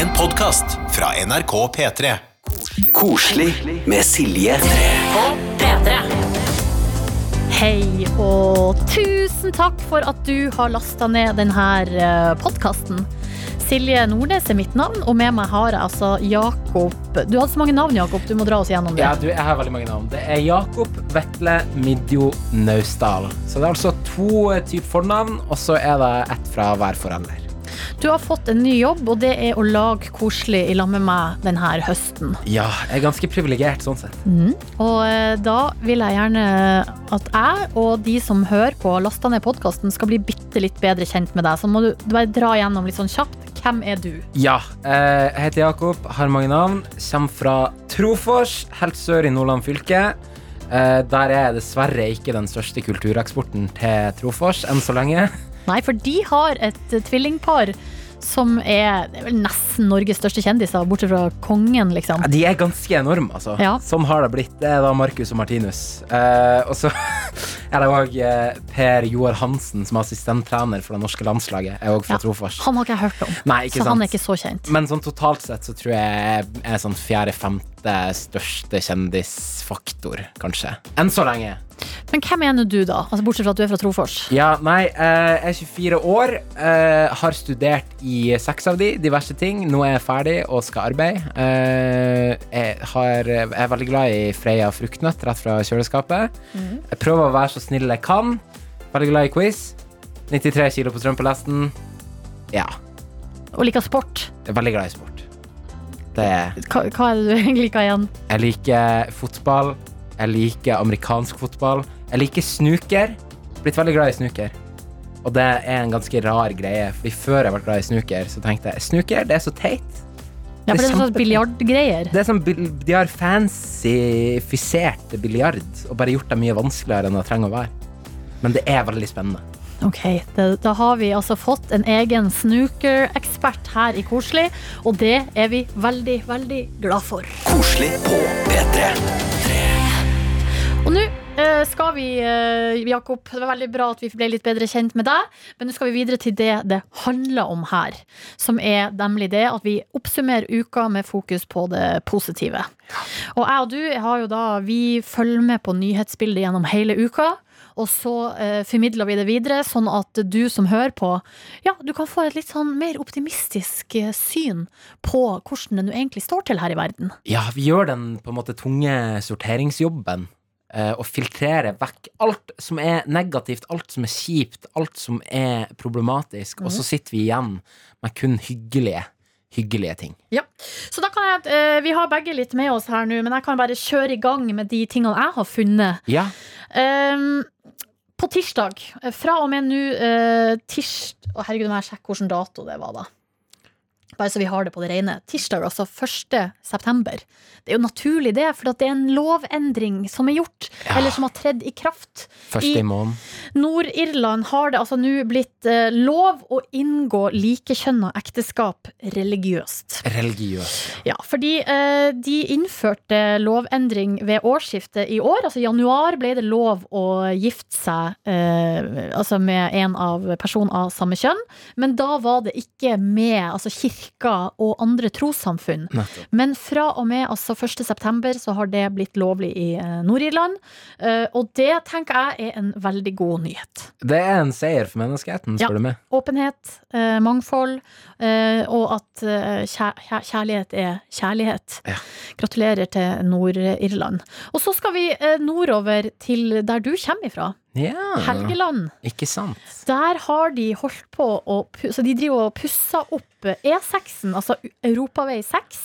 En podkast fra NRK P3. Koselig med Silje. På P3. Hei, og tusen takk for at du har lasta ned denne podkasten. Silje Nordnes er mitt navn, og med meg har jeg altså Jakob Du hadde så mange navn, Jakob. Du må dra oss gjennom det. Ja, du, jeg har veldig mange navn. Det er Jakob Vetle Midjo Naustdal. Så det er altså to typer fornavn, og så er det ett fra hver forelder. Du har fått en ny jobb, og det er å lage koselig i lag med meg denne høsten. Ja, jeg er ganske privilegert sånn sett. Og eh, da vil jeg gjerne at jeg og de som hører på lasta ned podkasten, skal bli bitte litt bedre kjent med deg. Så må du bare dra gjennom litt sånn kjapt. Hvem er du? Ja, eh, jeg heter Jakob, har mange navn. Kommer fra Trofors, helt sør i Nordland fylke. Eh, der er dessverre ikke den største kultureksporten til Trofors enn så lenge. Nei, for de har et eh, tvillingpar som er, det er vel nesten Norges største kjendiser, bortsett fra kongen, liksom. Ja, de er ganske enorme, altså. Ja. Sånn har det blitt. Det er da Markus og Martinus. Eh, og så er det òg eh, Per Joar Hansen, som er assistenttrener for det norske landslaget. Er også fra Ja. Trofors. Han har ikke jeg hørt om, Nei, så sant. han er ikke så kjent. Men sånn totalt sett så tror jeg er sånn fjerde-femte største kjendisfaktor, kanskje. Enn så lenge. Men hvem er nå du, da? Altså, bortsett fra at du er fra Trofors. Ja, nei, eh, jeg er 24 år, eh, har studert i seks av de, diverse ting. Nå er jeg ferdig og skal arbeide. Eh, jeg, er veldig glad i Freia fruktnøtt rett fra kjøleskapet. Jeg prøver å være så snill jeg kan. Veldig glad i quiz. 93 kilo på strømpelesten. Ja, Og liker sport. jeg er veldig glad i sport. Det er Hva, hva er det du liker igjen? Jeg liker fotball. Jeg liker amerikansk fotball. Jeg liker snooker. Blitt veldig glad i snooker. Og det er en ganske rar greie, Fordi før jeg ble glad i snooker, så tenkte jeg snooker, det er så teit. Ja, for det er Det sånn biljardgreier. Det er sånn, De har fancyfisert biljard og bare gjort det mye vanskeligere enn det trenger å være. Men det er veldig spennende. Ok, det, Da har vi altså fått en egen snooker-ekspert her i Koselig, og det er vi veldig, veldig glad for. Koselig på P3. Og nå skal vi, eh, Jakob, det var veldig bra at vi ble litt bedre kjent med deg, men nå skal vi videre til det det handler om her, som er nemlig det at vi oppsummerer uka med fokus på det positive. Og jeg og du har jo da, vi følger med på nyhetsbildet gjennom hele uka, og så eh, formidler vi det videre, sånn at du som hører på, ja, du kan få et litt sånn mer optimistisk eh, syn på hvordan det nå egentlig står til her i verden. Ja, vi gjør den på en måte tunge sorteringsjobben. Eh, Og filtrere vekk alt som er negativt, alt som er kjipt, alt som er problematisk. Og så sitter vi igjen med kun hyggelige, hyggelige ting. Ja, så da kan jeg, eh, Vi har begge litt med oss her nå, men jeg kan bare kjøre i gang med de tingene jeg har funnet. Ja, Um, på tirsdag, eh, fra og med nå uh, tirs... Å, herregud, må jeg sjekke hvilken dato det var, da. Bare så vi har det på det rene. Tirsdag, altså 1. september. Det er jo naturlig, det, for det er en lovendring som er gjort, Ja. eller som har tredd i kraft. første I- måneden. Nord-Irland har det altså nå blitt eh, lov å inngå likekjønna ekteskap religiøst. Religiøst. Ja, fordi eh, de innførte lovendring ved årsskiftet i år. Altså i januar ble det lov å gifte seg eh, altså med en av person av samme kjønn. Men da var det ikke med altså kirka og andre trossamfunn. Nettopp. Men fra og med altså 1. september så har det blitt lovlig i eh, Nord-Irland. Eh, og det tenker jeg er en veldig god nyhet. Det er en seier for menneskeheten, Ja. du meg. Åpenhet, eh, mangfold, og at kjær kjær- kjærlighet er kjærlighet. Ja. Gratulerer til Nord-Irland. Og så skal vi nordover til der du kommer ifra. Ja, Helgeland. ikke sant? Der har de holdt på å Så de driver og pusser opp eh, E6-en, altså Europavei 6.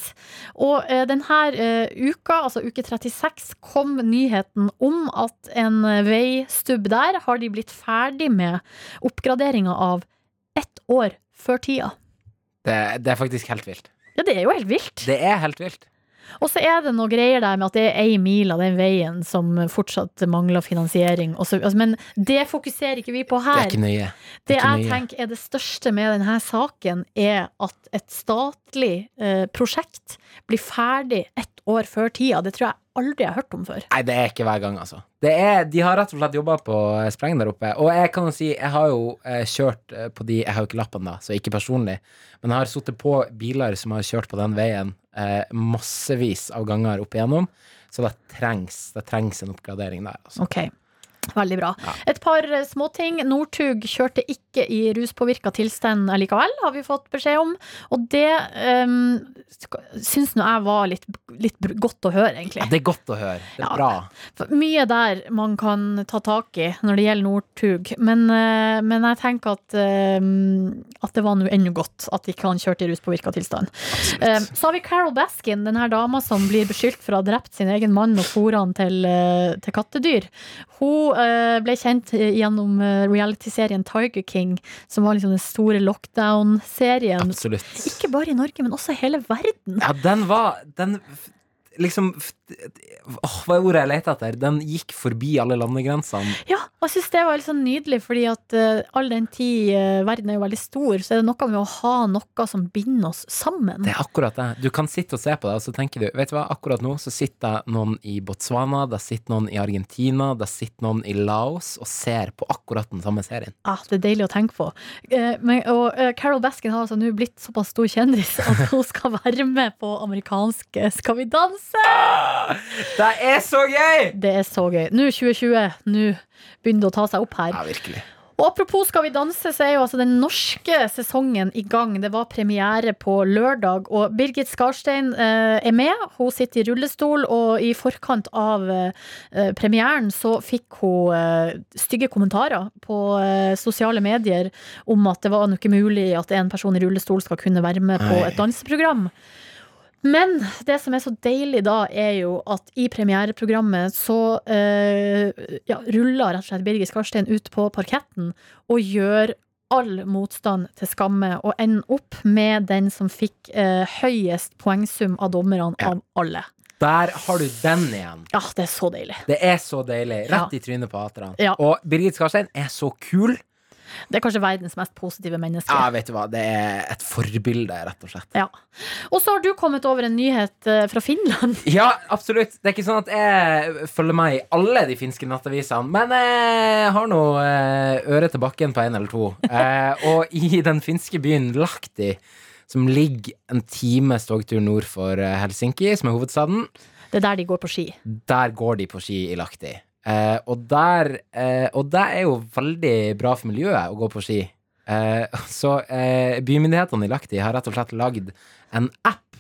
Og eh, denne eh, uka, altså uke 36, kom nyheten om at en veistubb der har de blitt ferdig med oppgraderinga av ett år før tida. Det, det er faktisk helt vilt. Ja, det er jo helt vilt. Det er helt vilt. Og så er det noe greier der med at det er ei mil av den veien som fortsatt mangler finansiering. Altså, men det fokuserer ikke vi på her. Det er ikke nøye. Det ikke jeg nøye. tenker er det største med denne saken, er at et statlig eh, prosjekt blir ferdig ett år før tida. Det tror jeg aldri jeg har hørt om før. Nei, det er ikke hver gang, altså. Det er, de har rett og slett jobba på eh, spreng der oppe. Og jeg kan jo si, jeg har jo eh, kjørt på de Jeg har jo ikke lappene, da, så ikke personlig. Men jeg har sittet på biler som har kjørt på den veien eh, massevis av ganger opp igjennom. Så det trengs, det trengs en oppgradering der, altså. Ok, Veldig bra. Ja. Et par eh, småting. Northug kjørte ikke i ruspåvirka tilstand likevel, har vi fått beskjed om. Og det um, syns nå jeg var litt, litt godt å høre, egentlig. Ja, det er godt å høre. Det er Ja. bra. Mye der man kan ta tak i når det gjelder Northug. Men, uh, men jeg tenker at, uh, at det var nå ennå godt at ikke han kjørte i ruspåvirka tilstand. Uh, Så har vi Carol Baskin, denne dama som blir beskyldt for å ha drept sin egen mann og fôret han til, eh, til kattedyr. Hun ble kjent eh, gjennom eh, realityserien Tiger King, som var liksom den store lockdown-serien. Absolutt. Ikke bare i Norge, men også i hele verden. Ja, den var Den liksom Åh, hva er ordet jeg leter etter? Den gikk forbi alle landegrensene. Ja, og jeg syns det var litt sånn nydelig, fordi at uh, all den tid uh, verden er jo veldig stor, så er det noe med å ha noe som binder oss sammen. Det er akkurat det. Du kan sitte og se på det, og så tenker du Vet du hva, akkurat nå så sitter noen i Botswana, det sitter noen i Argentina, det sitter noen i Laos og ser på akkurat den samme serien. Ja, det er deilig å tenke på. Uh, men, og Carol Baskin har altså nå blitt såpass stor kjendis at hun skal være med på amerikanske Skal vi danse! Det er så gøy! Det er så gøy. Nå 2020, nå begynner det å ta seg opp her. Ja, virkelig. Og apropos Skal vi danse, så er jo altså den norske sesongen i gang. Det var premiere på lørdag, og Birgit Skarstein eh, er med. Hun sitter i rullestol, og i forkant av eh, premieren så fikk hun eh, stygge kommentarer på eh, sosiale medier om at det var ikke mulig at en person i rullestol skal kunne være med på et danseprogram. Men det som er så deilig da, er jo at i premiereprogrammet så eh, ja, ruller rett og slett Birgit Skarstein ut på parketten og gjør all motstand til skamme, og ender opp med den som fikk eh, høyest poengsum av dommerne av alle. Der har du den igjen. Ja, det er så deilig. Det er så deilig. Rett i trynet på haterne. Ja. Og Birgit Skarstein er så kul. Det er kanskje verdens mest positive menneske. Ja, vet du hva, det er et forbilde, rett og slett. Ja. Og så har du kommet over en nyhet eh, fra Finland. Ja, absolutt. Det er ikke sånn at jeg følger meg i alle de finske nettavisene, men jeg har nå eh, øret til bakken på en eller to. Eh, og i den finske byen Lahti, som ligger en times togtur nord for Helsinki, som er hovedstaden, Det er der de går på ski. der går de på ski i Lahti. Eh, og, der, eh, og det er jo veldig bra for miljøet å gå på ski. Eh, så eh, bymyndighetene i Lahti har rett og slett lagd en app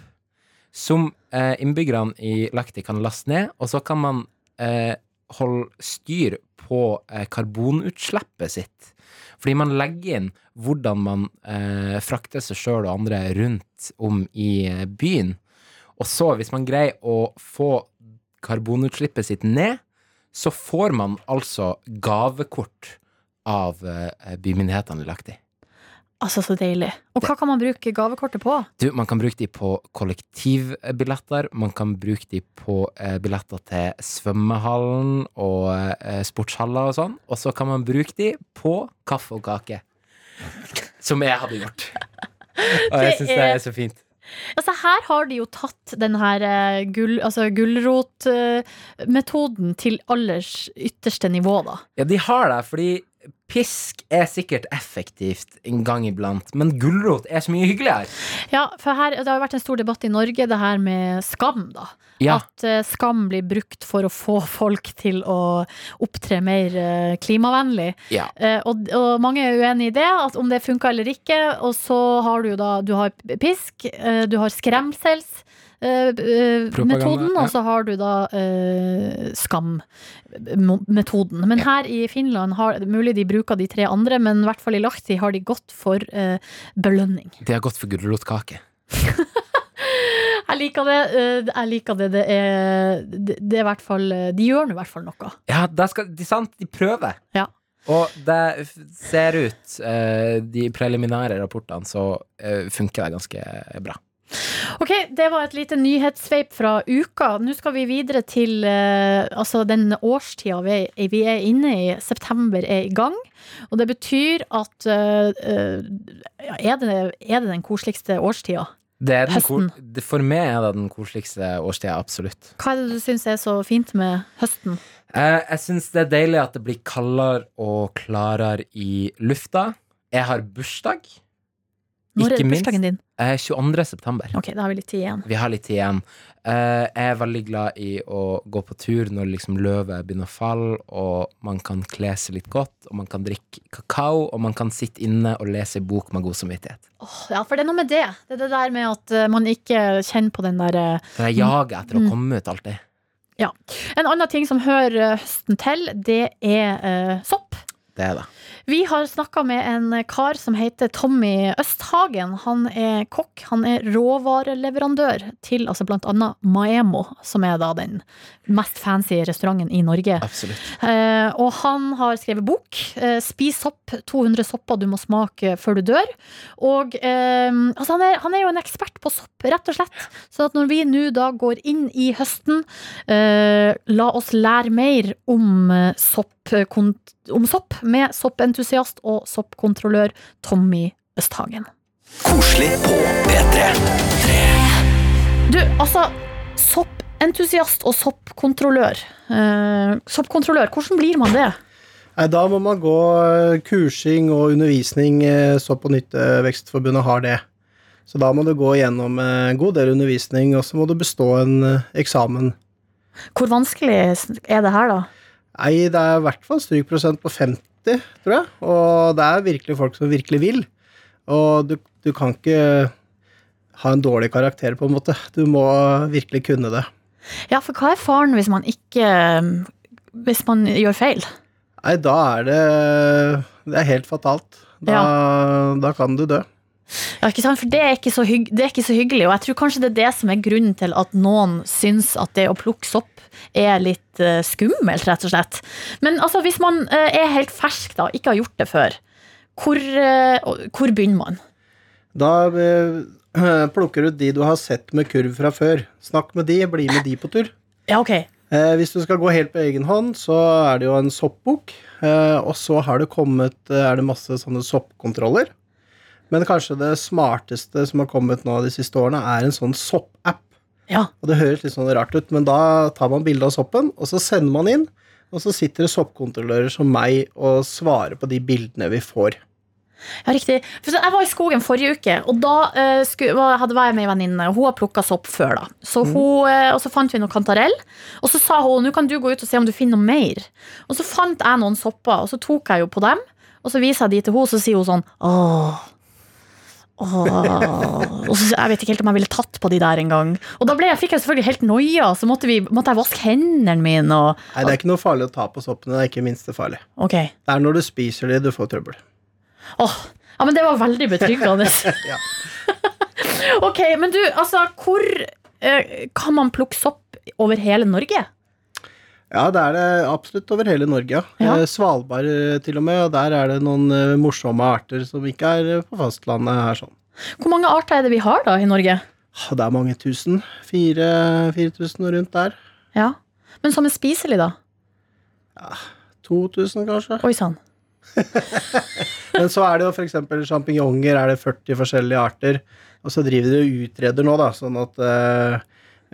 som eh, innbyggerne i Lahti kan laste ned, og så kan man eh, holde styr på karbonutslippet sitt. Fordi man legger inn hvordan man frakter seg sjøl og andre rundt om i byen. Og så, hvis man greier å få karbonutslippet sitt ned, så får man altså gavekort av bymyndighetene lagt i Altså, så deilig. Og hva kan man bruke gavekortet på? Du, man kan bruke de på kollektivbilletter, man kan bruke de på eh, billetter til svømmehallen og eh, sportshaller og sånn, og så kan man bruke de på kaffe og kake. Som jeg hadde gjort. Og jeg syns det er så fint. Altså Her har de jo tatt den her eh, gull, altså gulrotmetoden til allers ytterste nivå, da. Ja, de har det, fordi pisk er sikkert effektivt en gang iblant, men gulrot er så mye hyggeligere. Ja, for her, Det har vært en stor debatt i Norge, det her med skam. da Ja. At uh, skam blir brukt for å få folk til å opptre mer uh, klimavennlig. Ja. Uh, og, og mange er uenig i det, at om det funka eller ikke. Og så har du jo da du har pisk, du har skremsels. Eh, eh, metoden, ja. og så har du da eh, skam-metoden. Men her i Finland har mulig de bruker de tre andre, men i hvert fall i Lahti har de gått for eh, belønning. De har gått for gulrotkake. Jeg liker det. eh, jeg liker det. Det er, det, er i hvert fall De gjør nå i hvert fall noe. Ja, det skal, de, sant, de prøver. Ja. Og det ser ut, de preliminære rapportene, så funker det ganske bra. Ok, Det var et lite nyhetssveip fra uka. Nå skal vi videre til eh, altså den årstida vi vi er inne i. September er i gang. Og det betyr at eh, eh, ja, er, det, er det den koseligste årstida? Er Høsten. For meg er det den koseligste årstida, absolutt. Hva er det du syns er så fint med høsten? Eh, jeg syns det er deilig at det blir kaldere og klarere i lufta. Jeg har bursdag. Når er bursdagen din? Eh, 22. september. Ok, da har vi litt tid igjen. Vi har litt tid igjen. Eh, jeg er veldig glad i å gå på tur når liksom løvet begynner å falle, og man kan kle seg litt godt, og man kan drikke kakao, og man kan sitte inne og lese en bok med god samvittighet. Åh, ja, for det er noe med det. Det er det der med at eh, man ikke kjenner på den der eh, For jeg jager etter Mm. å komme ut alltid. Ja. En annen ting som hører høsten til, det er eh, sopp. Det er det. Vi har snakka med en kar som heter Tommy Østhagen. Han er kokk. Han er råvareleverandør til altså blant annet Maemo, som er da den mest fancy restauranten i Norge. Eh, og han har skrevet bok. Eh, 'Spis sopp. 200 sopper du må smake før du dør'. Og eh, altså han, er, han er jo en ekspert på sopp, rett og slett. Så at når vi nå da går inn i høsten, eh, la oss lære mer om eh, sopp, om sopp med soppentusiast og soppkontrollør Tommy Østhagen. Koselig på P3. Du, altså Soppentusiast og soppkontrollør. Eh, soppkontrollør, hvordan blir man det? Nei, da må man gå eh, kursing og undervisning. eh, Sopp- og nyttevekstforbundet har det. Så da må du gå gjennom eh, en god del undervisning, og så må du bestå en eh, eksamen. Hvor vanskelig er det her, da? Nei, det er i hvert fall strykprosent på 50, tror jeg. Og det er virkelig folk som virkelig vil. Og du, du kan ikke ha en dårlig karakter, på en måte. Du må virkelig kunne det. Ja, for hva er faren hvis man ikke Hvis man gjør feil? Nei, da er det Det er helt fatalt. Da, da kan du dø. Ja? For det er ikke, så hygg, det er ikke så hyggelig, og jeg tror kanskje det er det som er grunnen til at noen syns at det å plukke sopp er litt uh, skummelt, rett og slett. Men altså, hvis man uh, er helt fersk, da, ikke har gjort det før, hvor, uh, hvor begynner man? Da plukker du de du har sett med kurv fra før. Snakk med de, bli med de på tur. Ja, ok. Hvis du skal gå helt på egen hånd, så er det jo en soppbok. Og så har det kommet er det masse sånne soppkontroller. Men kanskje det smarteste som har kommet nå de siste årene, er en sånn soppapp. Ja. Og det høres litt sånn rart ut, men da tar man bilde av soppen, og så sender man inn. Og så sitter det soppkontrollører som meg og svarer på de bildene vi får. Ja, riktig. For så, jeg var i skogen forrige uke, og da uh, sku, var, var jeg med ei venninne. Hun har plukka sopp før, da. Så hun, uh, og så fant vi noe kantarell. Og så sa hun nå kan du gå ut og se om du finner noe mer. Og så fant jeg noen sopper, og så tok jeg jo på dem. Og så viser jeg de til henne, og så sier hun sånn Åh. Åh. Jeg vet ikke helt om jeg ville tatt på de der engang. Og da ble jeg, fikk jeg selvfølgelig helt noia, så måtte, vi, måtte jeg vaske hendene mine. Og, Nei, det er ikke noe farlig å ta på soppene. Det er ikke minst det farlig. Okay. Det er når du spiser de du får trøbbel. Åh, ja, men det var veldig betryggende. Ja. ok, men du, altså, hvor eh, kan man plukke sopp over hele Norge? Ja, det er det absolutt over hele Norge. Ja. Ja. Eh, Svalbard eh, til og med, og der er det noen eh, morsomme arter som ikke er på fastlandet her sånn. Hvor mange arter er det vi har da i Norge? Ah, Det er mange tusen. Fire, 4000 og rundt der. Ja, Men som er spiselig, da? 2000 kanskje. Oi sann. Men så er det jo f.eks. sjampinjonger, er det 40 forskjellige arter. Og så driver de og utreder nå, da, sånn at eh,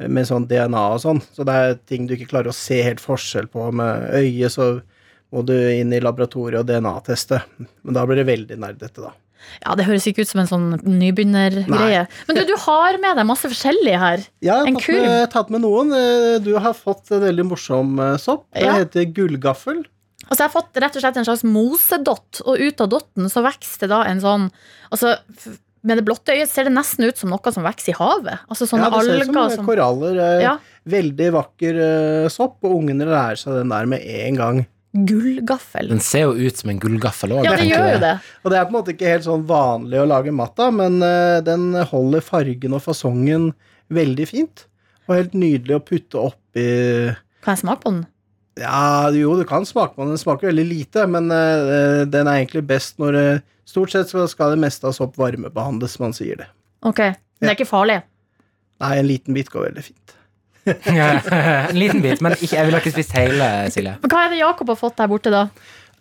med sånn DNA og sånn. Så det er ting du ikke klarer å se helt forskjell på med øyet, så må du inn i laboratoriet og DNA-teste. Men da blir det veldig nerdete, da. Ja, Det høres ikke ut som en sånn nybegynnergreie. Men du, du har med deg masse forskjellig her. Ja, jeg En har tatt med, tatt med noen. Eh, Du har fått en veldig morsom eh, sopp. Det Ja. heter gullgaffel. Altså Jeg har fått rett og slett en slags mosedott, og ut av dotten så vokser det da en sånn Altså Med det blotte øyet ser det nesten ut som noe som vokser i havet. Altså sånne ja, det ser alger ut som koraller. eh, Ja. Veldig vakker eh, sopp, og ungene lærer seg den der med en gang. Gullgaffel. Den ser jo ut som en gullgaffel òg. Ja, det gjør jo det. Og det er på en måte ikke helt sånn vanlig å lage mat av, men eh, den holder fargen og fasongen veldig fint. Og helt nydelig å putte oppi Kan jeg smake på den? Ja, jo, du kan smake på den. Den smaker veldig lite, men uh, den er egentlig best når uh, Stort sett skal, skal det meste av sopp varmebehandles, man sier det. Ok, Men det er ikke farlig? Nei, en liten bit går veldig fint. en liten bit, men ikke, jeg ville ikke spist hele, Silje. Men hva er det Jakob har fått der borte, da?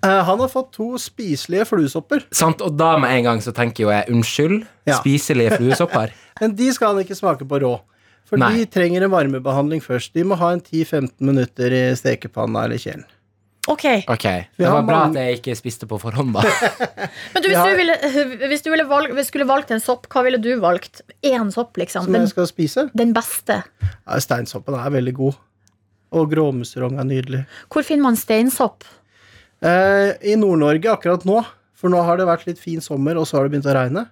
Uh, han har fått to spiselige fluesopper, Sant, og da med en gang så tenker jo jeg unnskyld. Ja. Spiselige fluesopper. men de skal han ikke smake på rå. For Nei. de trenger en varmebehandling først. De må ha en 10-15 minutter i stekepanna eller kjelen. Ok, okay. Det var bra at jeg ikke spiste på forhånd, da. Men du, hvis Ja. du, ville, hvis du ville valg, hvis skulle valgt en sopp, hva ville du valgt? Én sopp, liksom. Som Den, jeg skal spise. den beste. Ja, steinsoppen er veldig god. Og gråmusserong er nydelig. Hvor finner man steinsopp? Eh, I Nord-Norge akkurat nå, for nå har det vært litt fin sommer, og så har det begynt å regne.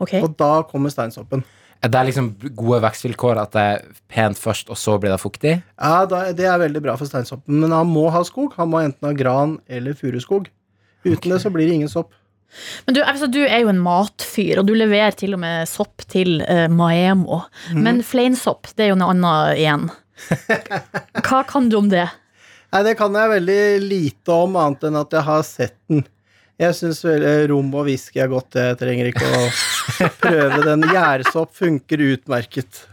Okay. Og da kommer steinsoppen. Det er liksom gode vekstvilkår at det er pent først, og så blir det fuktig. Ja, Det er veldig bra for steinsoppen, men han må ha skog. Han må enten ha gran eller furuskog. Uten det så blir det ingen sopp. Men du, altså, du er jo en matfyr, og du leverer til og med sopp til uh, Maemo. Mhm. Men fleinsopp, det er jo noe annet igjen. Hva kan du om det? Nei, det kan jeg veldig lite om, annet enn at jeg har sett den. Jeg syns rom og whisky er godt. Jeg trenger ikke å prøve den. Gjærsopp funker utmerket.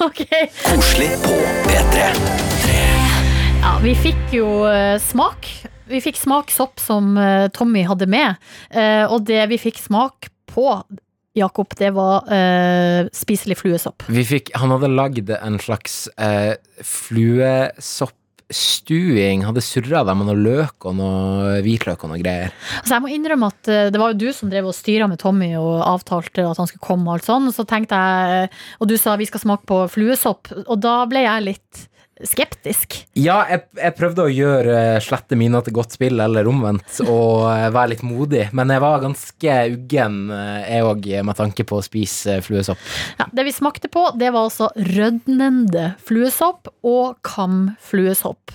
Ok, Koselig på P3. ja, Vi fikk jo eh, smak. Vi fikk smak sopp som eh, Tommy hadde med. Eh, og det vi fikk smak på, Jakob, det var eh, spiselig fluesopp. Vi fikk, han hadde lagd en slags eh, fluesoppstuing. Hadde surra deg med noe løk og noe hvitløk og noe greier. Altså jeg må innrømme at eh, Det var jo du som drev og styra med Tommy og avtalte at han skulle komme. Og alt sånn, og så tenkte jeg, og du sa vi skal smake på fluesopp, og da ble jeg litt skeptisk. Ja, jeg, jeg prøvde å gjøre eh, slette mine til godt spill, eller omvendt, og eh, være litt modig. Men jeg var ganske uggen, eh, jeg òg, med tanke på å spise fluesopp. Ja, det vi smakte på, det var altså rødnende fluesopp og kamfluesopp. fluesopp.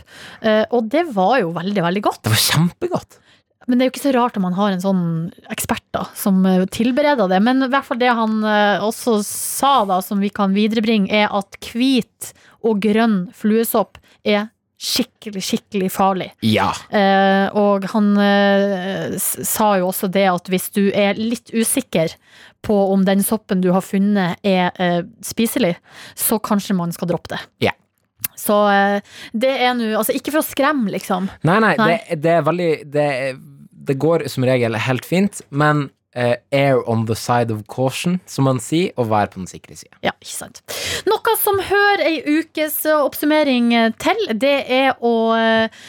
og det var jo veldig, veldig godt. Det var kjempegodt. Men det er jo ikke så rart om man har en sånn ekspert da, som eh, tilbereder det. Men i hvert fall det han eh, også sa, da, som vi kan viderebringe, er at hvit og grønn fluesopp er skikkelig, skikkelig farlig. Ja. Eh, og han eh, sa jo også det at hvis du er litt usikker på om den soppen du har funnet er eh, spiselig, så kanskje man skal droppe det. Ja. Så eh, det er nå Altså, ikke for å skremme, liksom. Nei, nei, Nei. Det, det er veldig det, det går som regel helt fint, men eh, air on the side of caution, som man sier, og være på den sikre sida. Ja, ikke sant. Noe som hører ei ukes eh, oppsummering eh, til, det er å uh,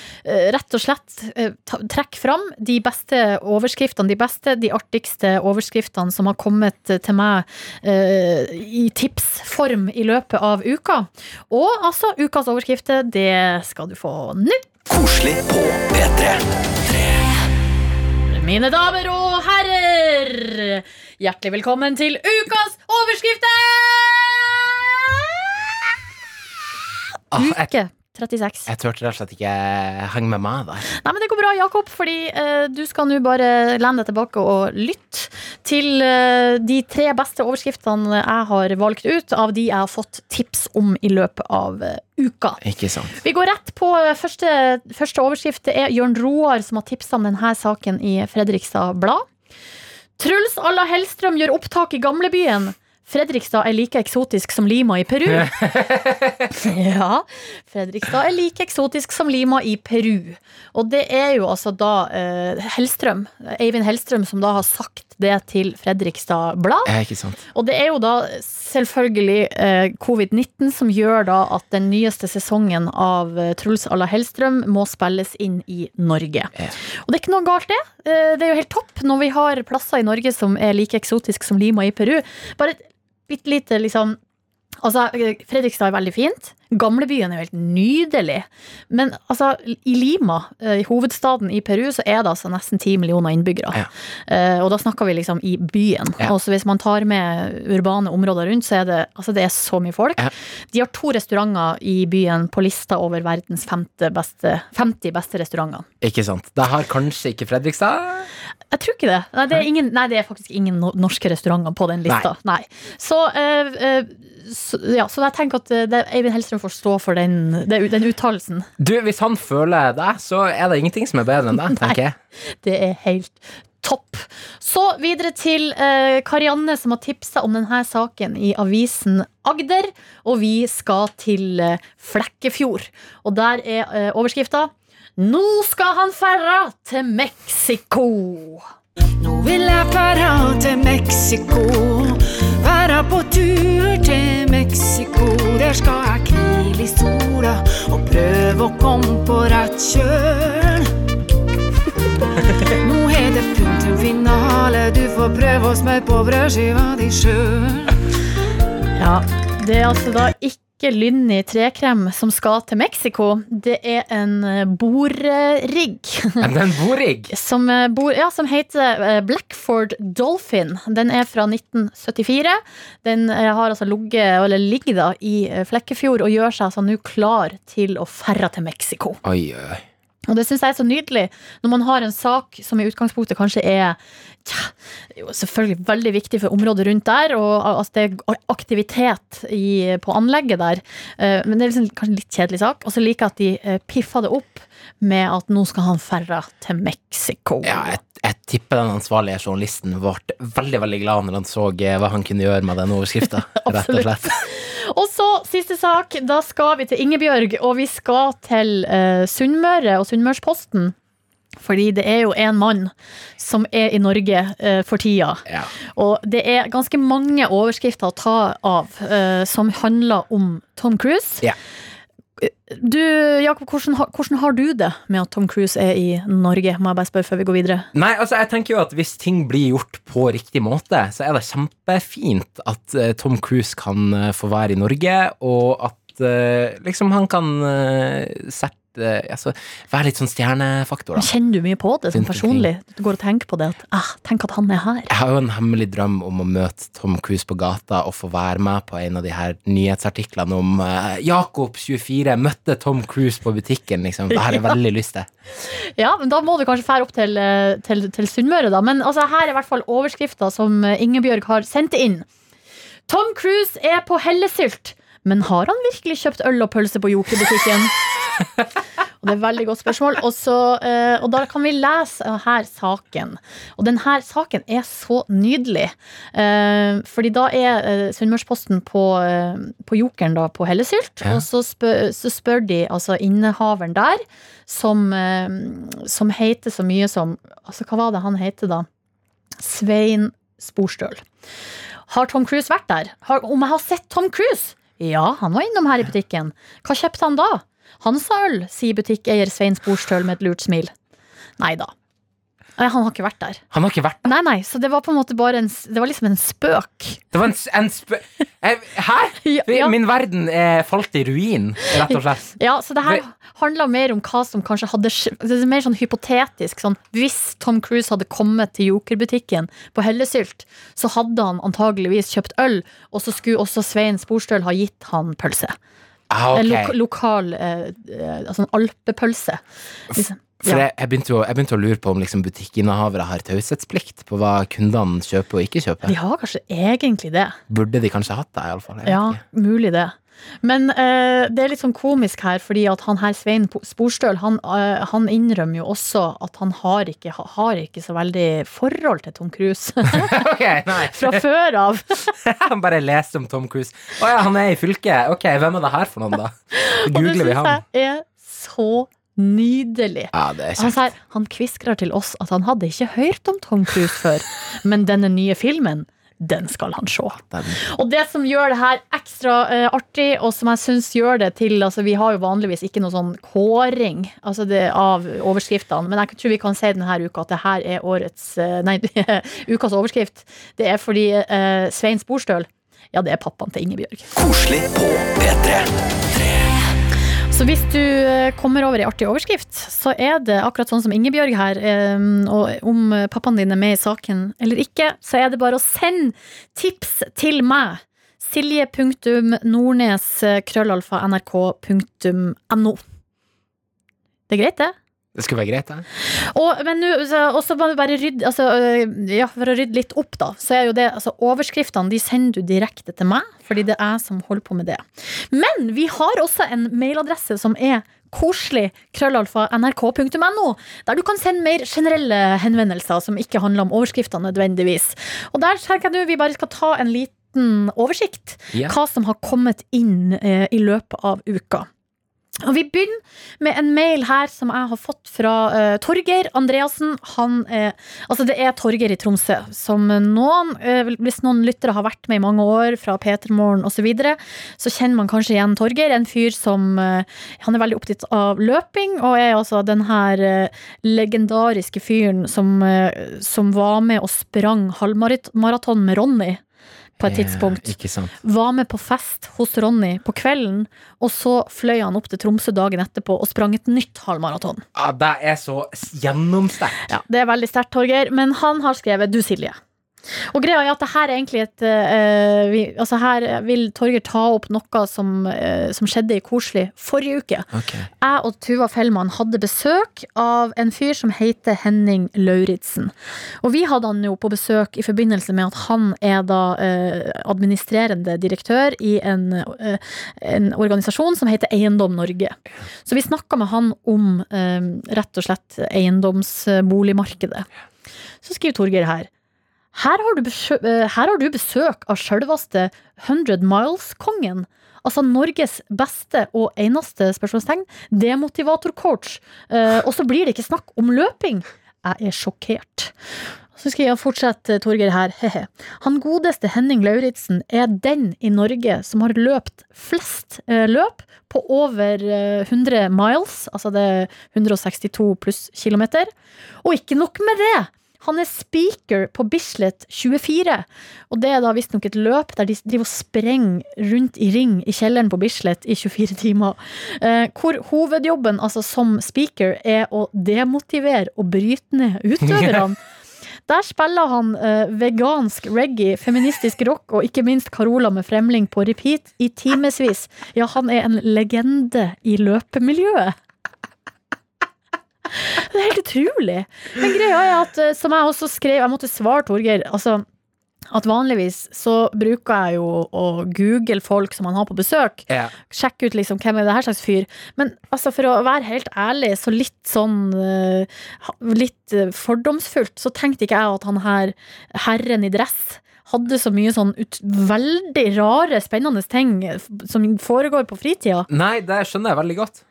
rett og slett uh, trekke fram de beste overskriftene, de beste, de artigste overskriftene som har kommet til meg i tipsform i løpet av uka. Og altså, ukas overskrifter, det skal du få nå. Koselig på P3. Mine damer og herrer, hjertelig velkommen til ukas overskrifter! Ah, Uke 36. jeg turte rett og slett ikke henge med meg der. Nei, men Det går bra, Jakob, fordi uh, du skal nå bare lene deg tilbake og lytte til uh, de tre beste overskriftene jeg har valgt ut av de jeg har fått tips om i løpet av uh, uka. Ikke sant? Vi går rett på eh, første, første overskrift. Det er Jørn Roar som har tipsa om denne saken i Fredrikstad Blad. Truls Alla Hellstrøm gjør opptak i gamlebyen. Fredrikstad er like eksotisk som Lima i Peru. ja, Fredrikstad er like eksotisk som Lima i Peru. Og det er jo altså da eh, Hellstrøm, Eivind Hellstrøm som da har sagt det til Fredrikstad Blad. Og det er jo da selvfølgelig eh, covid-19 som gjør da at den nyeste sesongen av eh, Truls à la Hellstrøm må spilles inn i Norge. Ja. Og det er ikke noe galt, det. Eh, det er jo helt topp når vi har plasser i Norge som er like eksotisk som Lima i Peru. Bare et bitte lite liksom Altså, Fredrikstad er veldig fint. Gamlebyen er jo helt nydelig. Men altså, i Lima, eh, i hovedstaden i Peru, så er det altså nesten ti millioner innbyggere. Ja. Eh, og da snakker vi liksom i byen. Ja. Og så hvis man tar med urbane områder rundt, så er det, altså det er så mye folk. Ja. De har to restauranter i byen på lista over verdens femte beste, 50 beste restauranter. Ikke sant? Det har kanskje ikke Fredrikstad? Jeg tror ikke det. Nei, det er, ingen, nei, det er faktisk ingen norske restauranter på den lista. Nei. Så, uh, eh, så, ja, så jeg tenker at eh, det, Eivind Hellstrøm får stå for den, den uttalelsen. Du, hvis han føler det, så er det ingenting som er bedre enn det, tenker jeg. Det er helt Topp. Så videre til eh, Karianne, som har tipsa om denne saken i avisen Agder. Og vi skal til eh, Flekkefjord. Og der er eh, overskrifta Nå skal han ferra til Mexico. Nå vil jeg ferra til Mexico. Være på tur til Mexico. Der skal jeg hvile i sola og prøve å komme på rett kjøl. Nå er det punktumfinale, du får prøve å smøre på brødskiva di sjøl. Ja, det er altså da ikke Lynni trekrem som skal til Mexico. Det er en bordrigg. det er en borigg. Som, eh, bor, ja, som heter eh, Blackford Dolphin. Den er fra 1974. Den eh, har altså ligget, eller ligger da, i eh, Flekkefjord og gjør seg altså nå klar til å ferre til Mexico. Oi, oi. Og det syns jeg er så nydelig, når man har en sak som i utgangspunktet kanskje er tja, jo selvfølgelig veldig viktig for området rundt der, og altså, det er aktivitet i, på anlegget der. Eh, Men det er liksom kanskje en litt kjedelig sak. Og så liker jeg at de eh, piffa det opp med at nå skal han ferra til Mexico. Ja, jeg, jeg tipper den ansvarlige journalisten ble veldig veldig glad når han så eh, hva han kunne gjøre med den overskrifta. rett og slett. Og så siste sak. Da skal vi til Ingebjørg, og vi skal til uh, Sunnmøre og Sunnmørsposten. Fordi det er jo en mann som er i Norge eh, for tida. Ja. Og det er ganske mange overskrifter å ta av eh, som handler om Tom Cruise. Ja. Du, Jakob, hvordan, hvordan har du det med at Tom Cruise er i Norge? Må jeg bare spørre før vi går videre. Nei, altså jeg tenker jo at hvis ting blir gjort på riktig måte, så er det kjempefint at eh, Tom Cruise kan eh, få være i Norge, og at eh, liksom han kan sette altså, Være litt sånn stjernefaktor, da. Kjenner du mye på det sånn personlig? Du går og tenker på det at ah, tenk at han er her. Jeg har jo en hemmelig drøm om å møte Tom Cruise på gata og få være med på en av de her nyhetsartiklene om uh, Jakob 24 møtte Tom Cruise på butikken, liksom. Det har jeg veldig lyst til. Ja, men Da må du kanskje fære opp til, eh, til, til Sunnmøre, da. Men altså, her er i hvert fall overskrifta som Ingebjørg har sendt inn. Tom Cruise er på hellesylt, men har han virkelig kjøpt øl og pølse på Joker-butikken? Og det er et veldig godt spørsmål. Og, så, eh, og da kan vi lese her saken. Og denne saken er så nydelig. Eh, fordi da er eh, Sunnmørsposten på, på Jokeren da, på Hellesylt. Ja. Og så spør, så spør de altså innehaveren der, som, som heter så mye som Altså, hva var det han heter da? Svein Sporstøl. Har Tom Cruise vært der? Har, om jeg har sett Tom Cruise? Ja, han var innom her i butikken. Hva kjøpte han da? Hansa-øl, sier butikkeier Svein Sporstøl med et lurt smil. Nei da. Nei, Han har ikke vært der. Han har ikke vært der? Nei, nei, så det var på en måte bare en Det var liksom en spøk. Det var en, en spøk hæ? Ja. Min verden er falt i ruin, rett og slett. Ja, så det her handler mer om hva som kanskje hadde Det er mer sånn hypotetisk. Sånn, hvis Tom Cruise hadde kommet til Joker-butikken på Hellesylt, så hadde han antageligvis kjøpt øl, og så skulle også Svein Sporstøl ha gitt han pølse. Ah, En ok. lo lokal eh, eh, altså en alpepølse. Liksom. For Ja. jeg, jeg, begynte å, jeg begynte å lure på om liksom butikkinnehavere har taushetsplikt på hva kundene kjøper og ikke kjøper. De har kanskje egentlig det. Burde de kanskje hatt det, iallfall. Ja, mulig det. Men eh, det er litt sånn komisk her, fordi at han her Svein Sporstøl, han, eh, han innrømmer jo også at han har ikke, har ikke så veldig forhold til Tom Cruise okay, fra før av. Han bare leste om Tom Cruise. Å ja, han er i fylket. Ok, hvem er det her for noen, da? Det googler vi syns han. jeg er så nydelig. Ja, det Han, sier, han kviskrer til oss at han hadde ikke hørt om Tom Cruise før, men denne nye filmen, den skal han se. Og det som gjør det her ekstra uh, artig, og som jeg syns gjør det til altså Vi har jo vanligvis ikke noe sånn kåring altså det, av overskriftene, men jeg tror vi kan si denne uka at det her er årets uh, Nei, ukas overskrift. Det er fordi uh, Svein Sporstøl ja, det er pappaen til Ingebjørg. Koselig på P3. Så hvis du eh, kommer over ei artig overskrift, så er det akkurat sånn som Ingebjørg her. eh, Og om pappaen din er med i saken eller ikke, så er det bare å sende tips til meg. Silje.nordnes.krøllalfa.nrk.no. Det er greit, det? Det skulle være greit, det. Og, men nå, så- må du bare rydde altså, øh, ja, For å rydde litt opp, da, så er jo det altså, Overskriftene de sender du direkte til meg, fordi det er jeg som holder på med det. Men vi har også en mailadresse som er koselig, krøllalfa, nrk.no, der du kan sende mer generelle henvendelser som ikke handler om overskriftene nødvendigvis. Og der tenker jeg nå vi bare skal ta en liten oversikt. Ja. Hva som har kommet inn eh, i løpet av uka. Og Vi begynner med en mail her som jeg har fått fra uh, Torgeir Andreassen. Er, altså Det er Torgeir i Tromsø, som noen, uh, hvis noen lyttere har vært med i mange år, fra P3morgen osv., så, videre, så kjenner man kanskje igjen Torgeir. En fyr som eh, Han er veldig opptatt av løping, og er altså den her eh, legendariske fyren som, eh, som var med og sprang halvmaraton med Ronny på et tidspunkt Ja, var med på fest hos Ronny på kvelden, og så fløy han opp til Tromsø dagen etterpå og sprang et nytt halvmaraton. Ja, det er så gjennomsterkt. Ja, det er veldig sterkt, Torgeir, men han har skrevet 'Du, Silje'. Og greia er at det her er egentlig et uh, vi, Altså Her vil Torger ta opp noe som, uh, som skjedde i Koselig forrige uke. Okay. Jeg og Tuva Fellmann hadde besøk av en fyr som heter Henning Lauritzen. Og vi hadde han jo på besøk i forbindelse med at han er da uh, administrerende direktør i en, en organisasjon som heter Eiendom Norge. Så vi snakka med han om rett og slett eiendomsboligmarkedet. Så skriver Torgeir her. Her har eh, her har du besøk av sjølveste 100 Miles-kongen. Altså Norges beste og eneste spørsmålstegn demotivatorcoach. Eh, og så blir det ikke snakk om løping. Jeg er sjokkert. Så skal jeg fortsette, Torgeir her. Hehe. Han godeste Henning Lauritzen er den i Norge som har løpt flest eh, løp på over eh, 100 miles, altså det er 162 pluss kilometer. Og ikke nok med det! Han er speaker på Bislett 24, og det er da visstnok et løp der de driver og sprenger rundt i ring i kjelleren på Bislett i 24 timer. Eh, hvor hovedjobben altså som speaker er å demotivere og bryte ned utøverne. Der spiller han eh, vegansk reggae, feministisk rock og ikke minst Carola med Fremling på repeat i timevis. Ja, han er en legende i løpemiljøet. Det er helt utrolig. Men greia er at, eh, som jeg også skrev, jeg måtte svare Torgeir, altså at vanligvis så bruker jeg jo å google folk som man har på besøk. Yeah. Sjekke ut liksom hvem er det her slags fyr. Men altså for å være helt ærlig, så litt sånn eh, Litt eh, fordomsfullt, så tenkte ikke jeg at han her herren i dress hadde så mye sånn ut, veldig rare, spennende ting som foregår på fritida. Nei, det skjønner jeg veldig godt.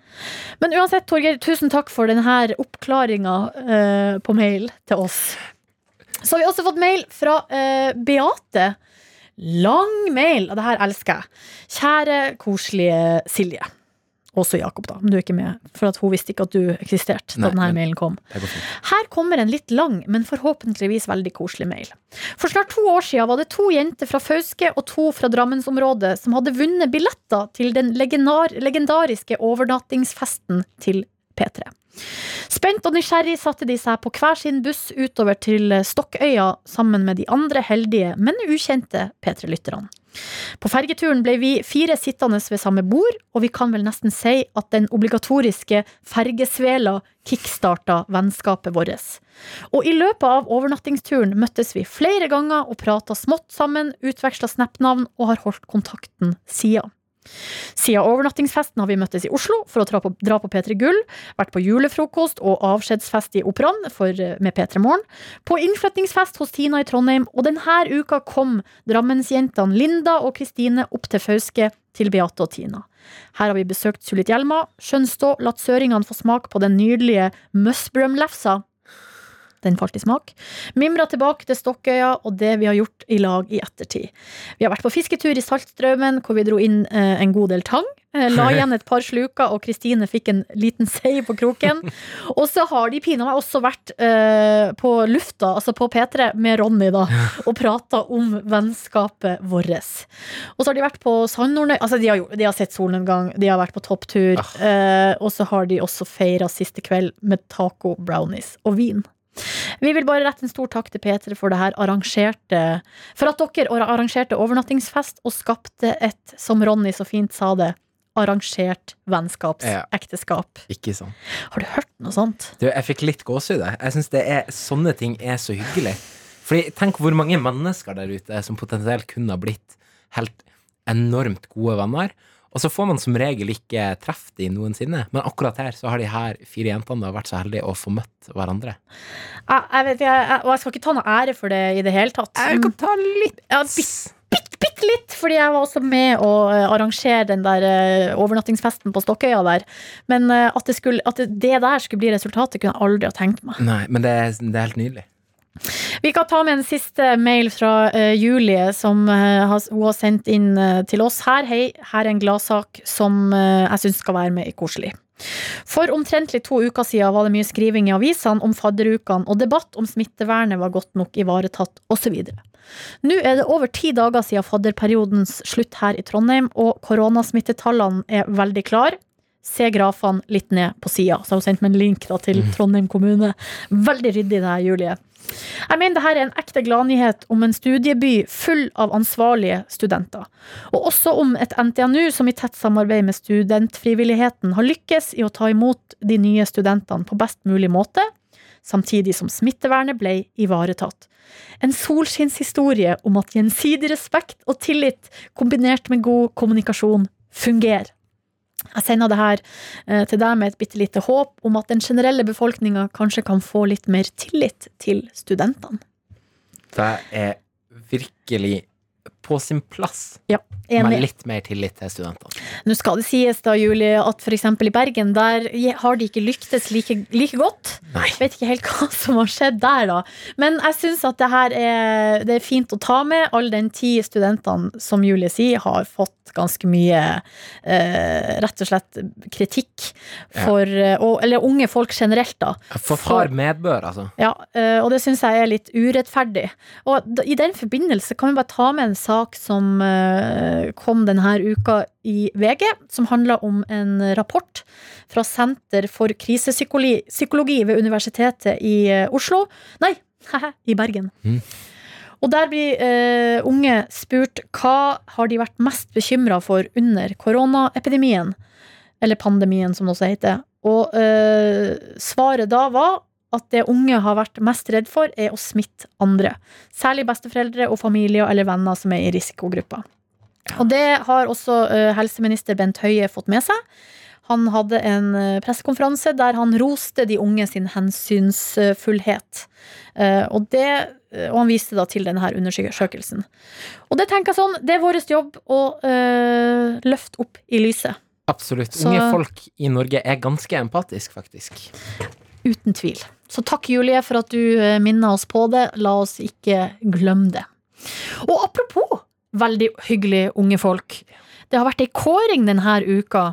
Men uansett, Torgeir, tusen takk for denne oppklaringa eh, på mail til oss. Så har vi også fått mail fra eh, Beate. Lang mail, og det her elsker jeg. Kjære, koselige Silje. Også Jakob, da. Men du er ikke med, for at hun visste ikke at du eksisterte da Nei, denne mailen kom. Her kommer en litt lang, men forhåpentligvis veldig koselig mail. For snart to år siden var det to jenter fra Fauske og to fra Drammensområdet som hadde vunnet billetter til den legendariske overnattingsfesten til P3. Spent og nysgjerrig satte de seg på hver sin buss utover til Stokkøya sammen med de andre heldige, men ukjente P3-lytterne. På fergeturen ble vi fire sittende ved samme bord, og vi kan vel nesten si at den obligatoriske fergesvela kickstarta vennskapet vårt. Og i løpet av overnattingsturen møttes vi flere ganger og prata smått sammen, utveksla Snap-navn og har holdt kontakten siden. Siden overnattingsfesten har vi møttes i Oslo for å dra på, dra på P3 Gull, vært på julefrokost og avskjedsfest i Operaen med P3 Morgen, på innflyttingsfest hos Tina i Trondheim, og denne uka kom Drammensjentene Linda og Kristine opp til Fauske til Beate og Tina. Her har vi besøkt Sulitjelma, Skjønstå, latt søringene få smak på den nydelige Musbrum-lefsa. Den falt i smak. Mimra tilbake til Stokkøya og det vi har gjort i lag i ettertid. Vi har vært på fisketur i Saltstraumen, hvor vi dro inn eh, en god del tang. Eh, la igjen et par sluker, og Kristine fikk en liten sei på kroken. Og så har de pina meg også vært eh, på lufta, altså på P3, med Ronny, da, og prata om vennskapet vårt. Og så har de vært på Sandnordnøy altså de har, de har sett solnedgang, de har vært på topptur, eh, og så har de også feira siste kveld med taco, brownies og vin. Vi vil bare rette en stor takk til P3 for det her arrangerte For at dere arrangerte overnattingsfest og skapte et, som Ronny så fint sa det, arrangert vennskapsekteskap. Ikke sant. Har du hørt noe sånt? Du, jeg fikk litt gåsehud. jeg. Syns sånne ting er så hyggelig. Fordi tenk hvor mange mennesker der ute som potensielt kunne ha blitt helt enormt gode venner. Og så får man som regel ikke treff de noensinne. Men akkurat her så har de her fire jentene da vært så heldige å få møtt hverandre. Jeg, jeg vet, jeg, jeg, og jeg skal ikke ta noe ære for det i det hele tatt. Jeg kan ta litt Ja, bitte, bitte, bitt litt, fordi jeg var også med å eh, arrangere den der eh, overnattingsfesten på Stokkøya der. Men eh, at, det skulle, at det, der skulle bli resultatet, kunne jeg aldri ha tenkt meg. Nei, men det er, det er helt nydelig. Vi kan ta med en siste mail fra uh, Julie, som uh, hun har sendt inn uh, til oss her. Hei, her er en gladsak som jeg syns skal være med i Koselig. For omtrentlig to uker siden var det mye skriving i avisene om fadderukene, og debatt om smittevernet var godt nok ivaretatt, osv. Nå er det over ti dager siden fadderperiodens slutt her i Trondheim, og koronasmittetallene er veldig klare. Se grafene litt ned på sida. Så har hun sendt meg en link da, til Trondheim kommune. Veldig ryddig det her, Julie. Jeg mener det her er en ekte gladnyhet om en studieby full av ansvarlige studenter. Og også om et NTNU som i tett samarbeid med studentfrivilligheten har lykkes i å ta imot de nye studentene på best mulig måte, samtidig som smittevernet ble ivaretatt. En solskinnshistorie om at gjensidig respekt og tillit kombinert med god kommunikasjon fungerer. Jeg sender det her eh, til deg med et bitte lite håp om at den generelle befolkninga kanskje kan få litt mer tillit til studentene. Det er virkelig på sin plass Ja, med litt mer tillit til studentene. Nå skal det sies da, Julie, at f.eks. i Bergen, der har de ikke lyktes like, like godt. Nei. Jeg vet ikke helt hva som har skjedd der, da. Men jeg syns at det her er, det er fint å ta med, all den ti studentene, som Julie sier, har fått ganske mye eh, rett og slett kritikk for ja. og, Eller unge folk generelt, da. For hard medbør, altså. Ja, eh, og det syns jeg er litt urettferdig. Og i den forbindelse kan vi bare ta med en sak som eh, kom denne uka i VG, som handla om en rapport fra Senter for krisepsykologi ved Universitetet i eh, Oslo. Nei, i Bergen. Mm. Og der blir eh, unge spurt hva har de vært mest bekymra for under koronaepidemien, eller pandemien som det også heter. Og svaret da var at det unge har vært mest redd for, er å smitte andre. Særlig besteforeldre og familier eller venner som er i risikogrupper. Og det har også eh, helseminister Bent Høie fått med seg. Han hadde en eh, pressekonferanse der han roste de unge sin hensynsfullhet. Eh, og, det, og han viste da til denne undersøkelsen. Og det tenker jeg sånn, det er vår jobb å øh, løfte opp i lyset. Absolutt. Så- Unge folk i Norge er ganske empatiske, faktisk. Uten tvil. Så takk, Julie, for at du eh, minner oss på det. La oss ikke glemme det. Og apropos veldig hyggelige unge folk. Det har vært ei kåring denne uka.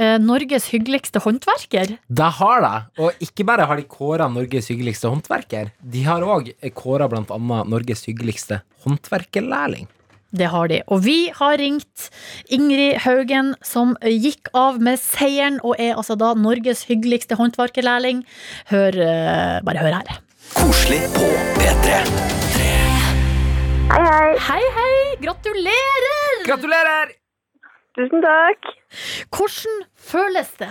Eh, Norges hyggeligste håndverker. Det har de. Og ikke bare har de kåra Norges hyggeligste håndverker, de har òg kåra blant annet Norges hyggeligste håndverkerlærling. Det har de. Og vi har ringt Ingrid Haugen, som gikk av med seieren, og er altså da Norges hyggeligste håndverkerlærling. Hør, eh, bare hør her. Koselig på P3. Hei, hei. Hei, hei! Gratulerer! Gratulerer! Tusen takk. Hvordan føles det?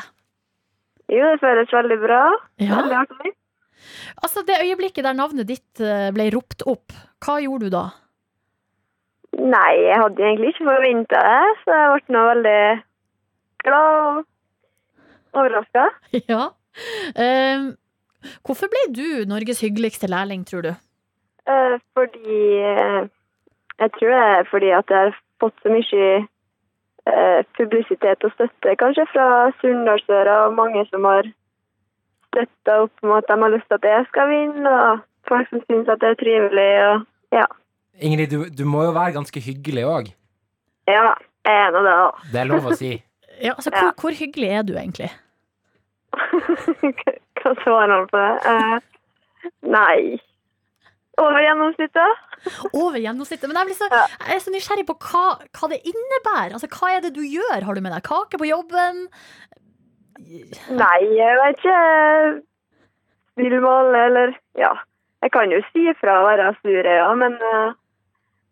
Jo, det føles veldig bra. Ja. Veldig artig. Altså, det øyeblikket der navnet ditt eh, ble ropt opp, hva gjorde du da? Nei, jeg hadde egentlig ikke forventa det, så jeg ble nå veldig glad og overraska. Ja. Eh, hvorfor ble du Norges hyggeligste lærling, tror du? Eh, fordi eh, Jeg tror det er fordi at jeg har fått så mye eh, publisitet og støtte, kanskje fra Sunndalsøra, og mange som har støtta opp om at de har lyst til at jeg skal vinne, og folk som syns at det er trivelig. og ja. Ingrid, du, du må jo være ganske hyggelig òg. Ja, jeg er nå det, da. Det er lov å si. Ja, altså, Ja. hvor, hvor hyggelig er du egentlig? Hva svarer han på det? Uh, nei. Over gjennomsnittet? Over gjennomsnittet. Men jeg, blir så, Ja. jeg er så nysgjerrig på hva, hva det innebærer. Altså, hva er det du gjør? Har du med deg kake på jobben? Nei, jeg vet ikke. Spillmål, eller Ja. Jeg kan jo si fra å være sur, ja, men eh,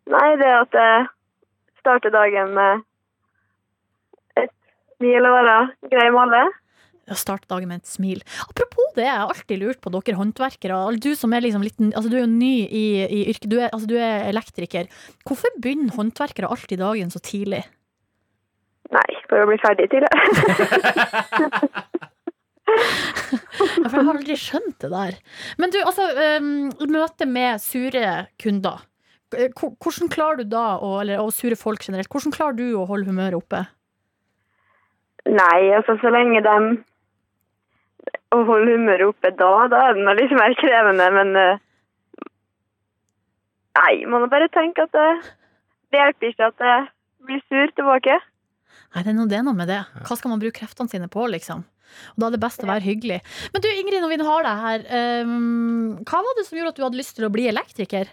Nei, det er at jeg starter dagen med et smil og være grei med alle. Start dagen med et smil. Apropos det, jeg har alltid lurt på dere håndverkere. Du som er liksom litt, altså du er jo ny i, i yrket, du altså du er elektriker. Hvorfor begynner håndverkere alltid dagen så tidlig? Nei, for å bli ferdig til det. Jeg har aldri skjønt det der. Men du, altså, møte med sure kunder. Eh, hvor- Hvordan klarer du da, å, eller, og sure folk generelt, hvordan klarer du å holde humøret oppe? Nei, altså så lenge de Å holde humøret oppe da, da er det litt mer krevende, men eh, Nei, man må bare tenke at det, det hjelper ikke at det blir sur tilbake. Nei, det er, noe, det er noe med det. Hva skal man bruke kreftene sine på, liksom? Og da er det best å være hyggelig. Men du, Ingrid, når vi har deg her, um, hva var det som gjorde at du hadde lyst til å bli elektriker?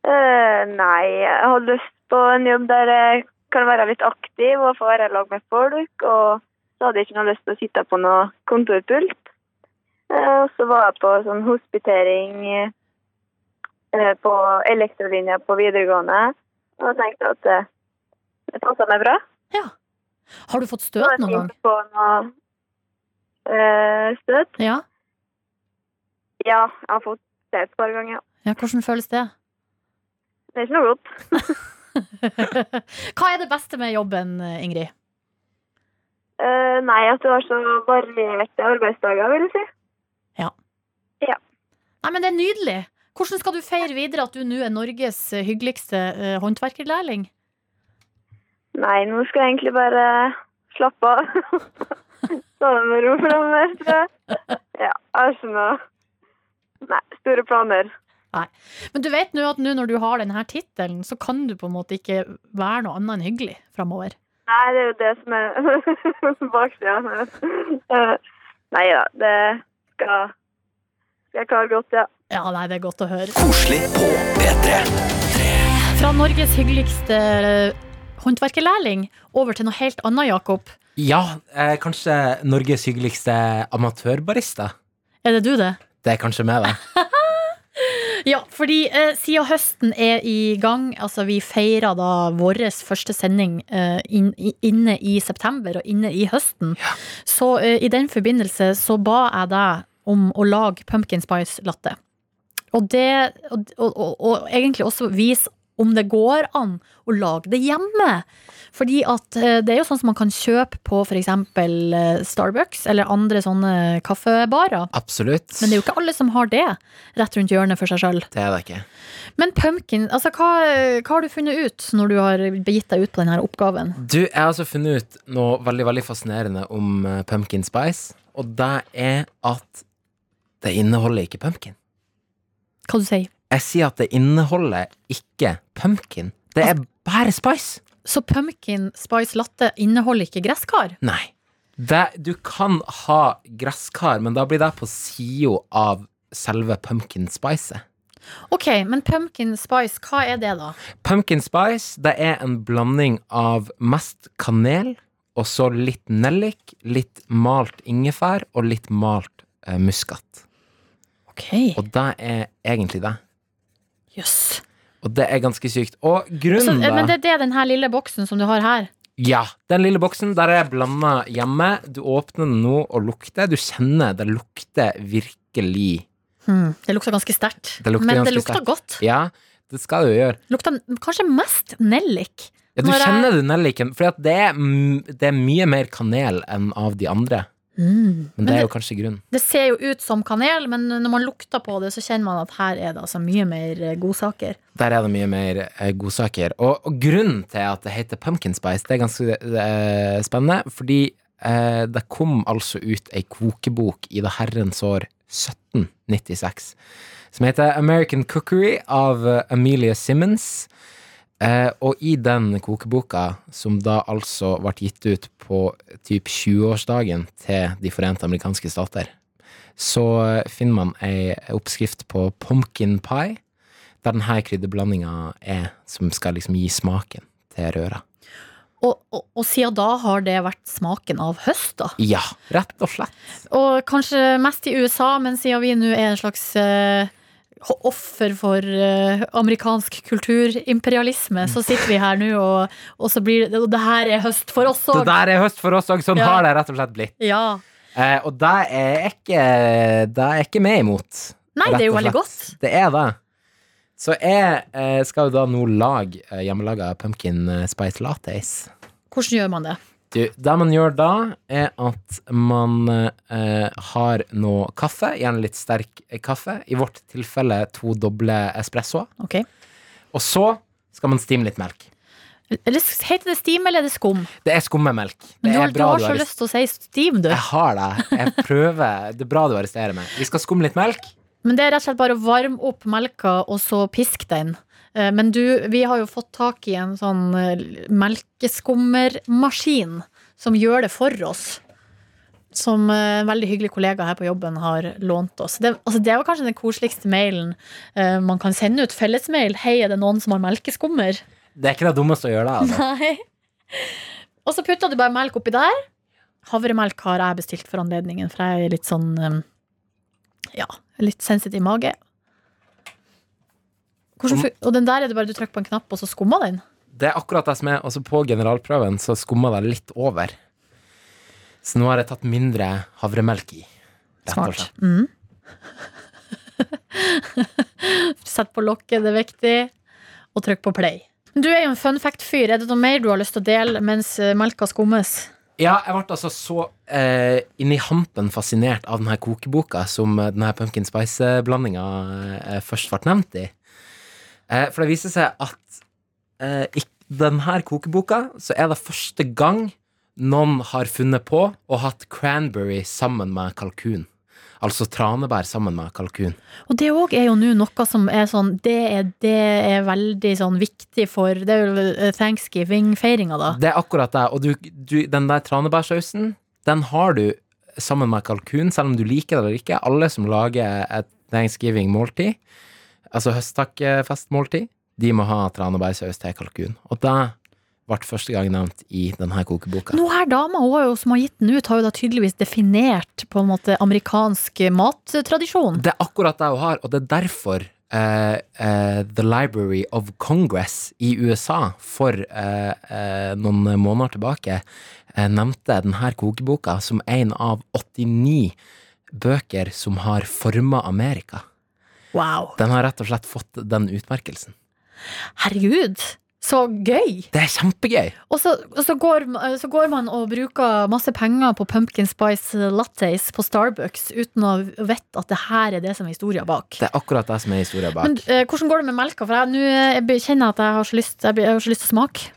Eh, nei, jeg hadde lyst på en jobb der jeg kan være litt aktiv og få være i lag med folk. Og så hadde jeg ikke noe lyst til å sitte på noe kontorpult. Og så var jeg på sånn hospitering uh, på elektrolinja på videregående. Og tenkte at det passet meg bra. Ja. Har du fått støt noen gang? på noe støt. Ja? Ja, jeg har fått det et par ganger. ja, hvordan føles det? Det er ikke noe godt. Hva er det beste med jobben, Ingrid? Uh, nei, at du har så varierte arbeidsdager, vil jeg si. Ja. ja. Nei, men Det er nydelig. Hvordan skal du feire videre at du nå er Norges hyggeligste uh, håndverkerlærling? Nei, nå skal jeg egentlig bare slappe av. Ta det med ro framover, tror jeg. Ja, jeg har ikke noe Nei, store planer. Men du vet nå at nå når du har denne tittelen, så kan du på en måte ikke være noe annet enn hyggelig framover. Nei, det er jo det som er baksida. Eh, Nei da, det skal, skal jeg klare godt, ja. Ja, nei, det er godt å høre. Koselig på P3. Fra Norges hyggeligste eh, håndverkerlærling over til noe helt annet, Jakob. Ja, eh, kanskje Norges hyggeligste amatørbarista. Er det du, det? Det er kanskje meg, det. Ja, fordi eh, siden høsten er i gang, altså vi feirer da vår første sending eh, inn, inne i september og inne i høsten, så eh, i den forbindelse så ba jeg deg om å lage pumpkin spice latte. Og det, og, og, og, og egentlig også vise om det går an å lage det hjemme. Fordi at eh, det er jo sånn som man kan kjøpe på eksempel eh, Starbucks eller andre sånne kaffebarer. Absolutt. Men det er jo ikke alle som har det rett rundt hjørnet for seg sjøl. Det er det ikke. Men pumpkin, altså hva, hva har du funnet ut når du har begitt deg ut på denne oppgaven? Du, jeg har altså funnet ut noe veldig veldig fascinerende om eh, pumpkin spice. Og det er at det inneholder ikke pumpkin. Hva du sier Jeg sier at det inneholder ikke pumpkin. Det er bare spice. Så pumpkin spice latte inneholder ikke gresskar? Nei. Det, du kan ha gresskar, men da blir det på sida av selve pumpkin spice. Ok, men pumpkin spice, hva er det da? Pumpkin spice det er en blanding av mest kanel, og så litt nellik, litt malt ingefær og litt malt eh, muskat. Ok, Og det er egentlig det. Jøss. Og det er ganske sykt. Og grunnen, eh, men det, det er det den her lille boksen som du har her? Ja, den lille boksen der er blanda hjemme. Du åpner den nå og lukter. Du kjenner det lukter virkelig Hmm, det lukter ganske sterkt. Men ganske det lukter sterkt. godt. Ja, det skal det jo gjøre. Lukter kanskje mest nellik. Ja, du Når jeg- kjenner nelliken, for det, det er mye mer kanel enn av de andre. Mm. Men det er jo kanskje grunnen. Det ser jo ut som kanel, men når man lukter på det, så kjenner man at her er det altså mye mer eh, godsaker. Der er det mye mer eh, godsaker. Og, og grunnen til at det heter pumpkin spice, det er ganske eh, spennende, fordi eh, det kom altså ut ei kokebok i det herrens år 1796 som heter American Cookery av Amelia Simmons. Eh, og i den kokeboka, som da altså ble gitt ut på typ 20-årsdagen til De forente amerikanske stater, så eh, finner man ei oppskrift på pumpkin pie, der denne krydderblandinga er, som skal liksom gi smaken til røra. Og, og, og siden da har det vært smaken av høst, da. Ja, rett og slett. Og kanskje mest i USA, men siden vi nå er en slags eh, offer for eh, amerikansk kulturimperialisme, så sitter vi her nå, og, og så blir det Og det her er høst for oss Det der er høst for oss òg. Sånn Ja. har det rett og slett blitt. Ja. Eh, og det er jeg ikke Det er jeg ikke med imot. Nei, det er jo veldig godt. Det er det. Så jeg eh, skal jo da nå lage eh, hjemmelaga pumpkin eh, spice lattes. Hvordan gjør man det? Du, det man gjør da, er at man eh, har noe kaffe, gjerne litt sterk kaffe. I vårt tilfelle to doble espressoer. Ok. Og så skal man stime litt melk. Eller Heter det stim, eller er det skum? Det er skummemelk. Det du, har- du har du så lyst til å si stim, du. Jeg har det. Jeg prøver. Det er bra du arresterer meg. Vi skal skumme litt melk. Men det er rett og slett bare å varme opp melka, og så piske den. Eh, Men du, vi har jo fått tak i en sånn eh, melkeskummermaskin som gjør det for oss. Som eh, en veldig hyggelig kollega her på jobben har lånt oss. Det, altså det var kanskje den koseligste mailen eh, man kan sende ut. Fellesmail. Hei, er det noen som har melkeskummer? Det er ikke det dummeste å gjøre det. Altså. Nei. Og så putta du bare melk oppi der. Havremelk har jeg bestilt for anledningen, for jeg er litt sånn Ja, litt sensitiv mage. Hvordan, og den der er det bare du trykker på en knapp, og så skummer den? Det er akkurat det som er. Altså på generalprøven så skummer det litt over. Så nå har jeg tatt mindre havremelk i. Og Smart. Mm. Sett på lokket, det er viktig. Og trykk på play. Du er jo en fun fact-fyr. Er det noe mer du har lyst til å dele mens eh, melka skummes? Ja, jeg ble altså så eh, inni hampen fascinert av denne kokeboka som eh, denne pumpkin spice-blandinga eh, først ble nevnt i. Eh, for det viser seg at eh, i denne kokeboka så er det første gang noen har funnet på og hatt cranberry sammen med kalkun. Altså tranebær sammen med kalkun. Og det òg er jo nå noe som er sånn Det er, det er veldig sånn viktig for Det er jo eh, thanksgiving-feiringa, da. Det er akkurat det. Og du, du, den der tranebærsausen, den har du sammen med kalkun, selv om du liker det eller ikke. Alle som lager et thanksgiving-måltid, altså høsttakkefestmåltid, de må ha tranebærsaus til kalkun. Og det ble første gang nevnt i denne kokeboka. Nå her dama jo, som har gitt den ut, har jo da tydeligvis definert på en måte amerikansk mattradisjon. Det er akkurat det hun har, og det er derfor Uh, uh, The Library of Congress i USA for uh, noen måneder tilbake nevnte denne kokeboka som en av 89 bøker som har forma Amerika. Wow. Den har rett og slett fått den utmerkelsen. Herregud, så gøy! Det er kjempegøy! Og så, og så, går, så går man og bruker masse penger på pumpkin spice lattes på Starbucks uten å vite at det her er det som er historia bak. Det er akkurat det som er historia bak. Men eh, hvordan går det med melka? For jeg, nå, eh, kjenner jeg at jeg har så lyst, jeg, jeg har så lyst til å smake.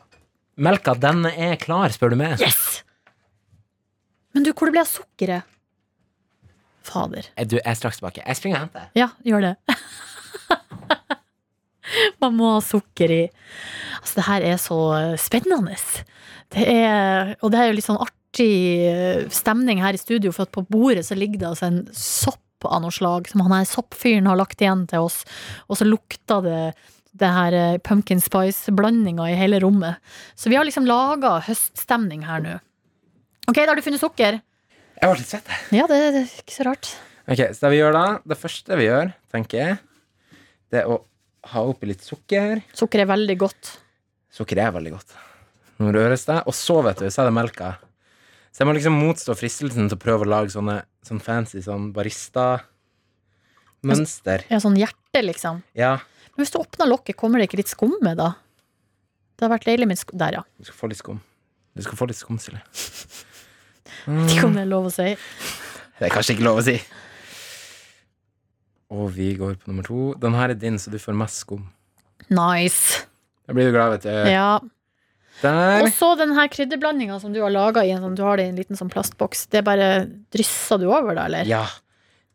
Melka, den er klar, spør du meg. Yes! Men du, hvor det ble av sukkeret? Fader. Du, jeg er straks tilbake. Jeg springer og henter. Ja, gjør det. Man må ha sukker i. Altså, det her er så eh, spennende. Det er, og det er jo litt sånn artig eh, stemning her i studio, for at på bordet så ligger det altså en sopp av noe slag, som han her soppfyren har lagt igjen til oss, og så lukta det det her eh, pumpkin spice-blandinga i hele rommet. Så vi har liksom laga høststemning her nå. Ok, da har du funnet sukker. Jeg ble litt svett. Ja, det, det er ikke så rart. Ok, så det vi gjør da, det første vi gjør, tenker jeg, det er å ha oppi litt sukker. Sukker er veldig godt. Sukker er veldig godt. Nå røres det. Og så, vet du, så er det melka. Så jeg må liksom motstå fristelsen til å prøve å lage sånne sånn fancy sånn barista-mønster. Ja, sånn hjerte, liksom. Ja, Men hvis du åpner lokket, kommer det ikke litt skum med, da? Det har vært deilig med skum Der, ja. du skal få litt skum. Du skal få litt skum, Silje. Vet ikke om det er lov å si. Det er kanskje ikke lov å si. Og vi går på nummer to. Den her er din, så du får mest skum. Nice. Da blir du glad, vet du. Ja. Der. Og så den her krydderblandinga som du har laga i en sånn, du har det i en liten sånn plastboks. Det bare drysser du over, da, eller? Ja.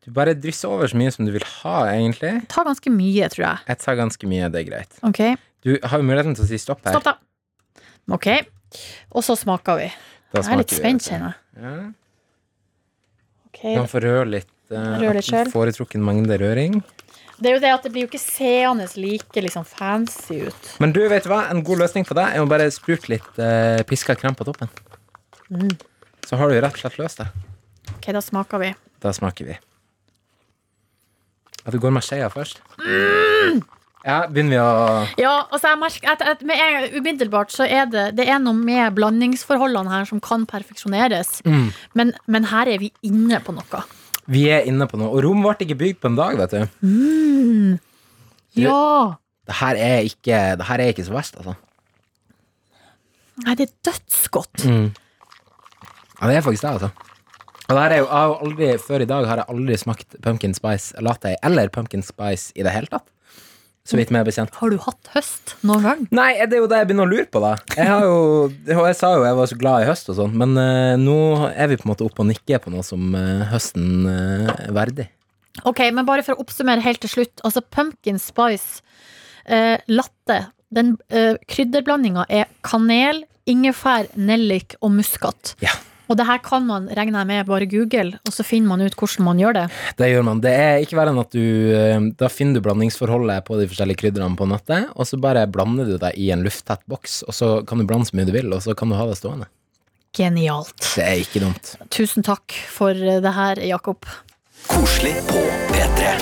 Du bare drysser over så mye som du vil ha, egentlig. Ta ganske mye, tror jeg. Jeg tar ganske mye, det er greit. Ok, Du har jo muligheten til å si stopp her. stopp, da. Ok. Og så smaker vi. Da Jeg er litt spent, kjenner jeg. Ja. Ok. Du kan røre litt. eh, Rør litt selv. Foretrukken mengde røring. Det er jo det at det blir jo ikke seende like liksom fancy ut. Men du, vet du hva? En god løsning på det er å bare sprute litt uh, piska krem på toppen. Mm. Så har du rett og slett løst det. Ok, da smaker vi. Da smaker vi. At du går med skeia først? Ja, begynner vi å Ja, altså jeg merker at, at med en, Umiddelbart så er det Det er noe med blandingsforholdene her som kan perfeksjoneres. mm. Men, men her er vi inne på noe. Vi er inne på noe. Og Rom ble ikke bygd på en dag, vet du. Mm. Ja. Det her er ikke, det her er ikke så verst, altså. Nei, det er dødsgodt. Mm. Ja, det er faktisk det, altså. Og det her er jo, aldri, Før i dag har jeg aldri smakt pumpkin spice latte eller pumpkin spice i det hele tatt. Så vidt meg bekjent. Har du hatt høst noen gang? Nei, det er jo det jeg begynner å lure på, da. Jeg, har jo, jeg sa jo jeg var så glad i høst og sånn, men uh, nå er vi på en måte oppe og nikker på noe som uh, høsten uh, er verdig. Ok, men bare for å oppsummere helt til slutt. Altså pumpkin spice eh, latte. Den eh, krydderblandinga er kanel, ingefær, nellik og muskat. Ja. Og det her kan man, regner jeg med, bare google, og så finner man ut hvordan man gjør det. Det gjør man. Det er ikke verre enn at du eh, Da finner du blandingsforholdet på de forskjellige krydderne på nettet, og så bare blander du deg i en lufttett boks, og så kan du blande så mye du vil, og så kan du ha det stående. Genialt. Det er ikke dumt. Tusen takk for det her, Jakob. Koselig på P3.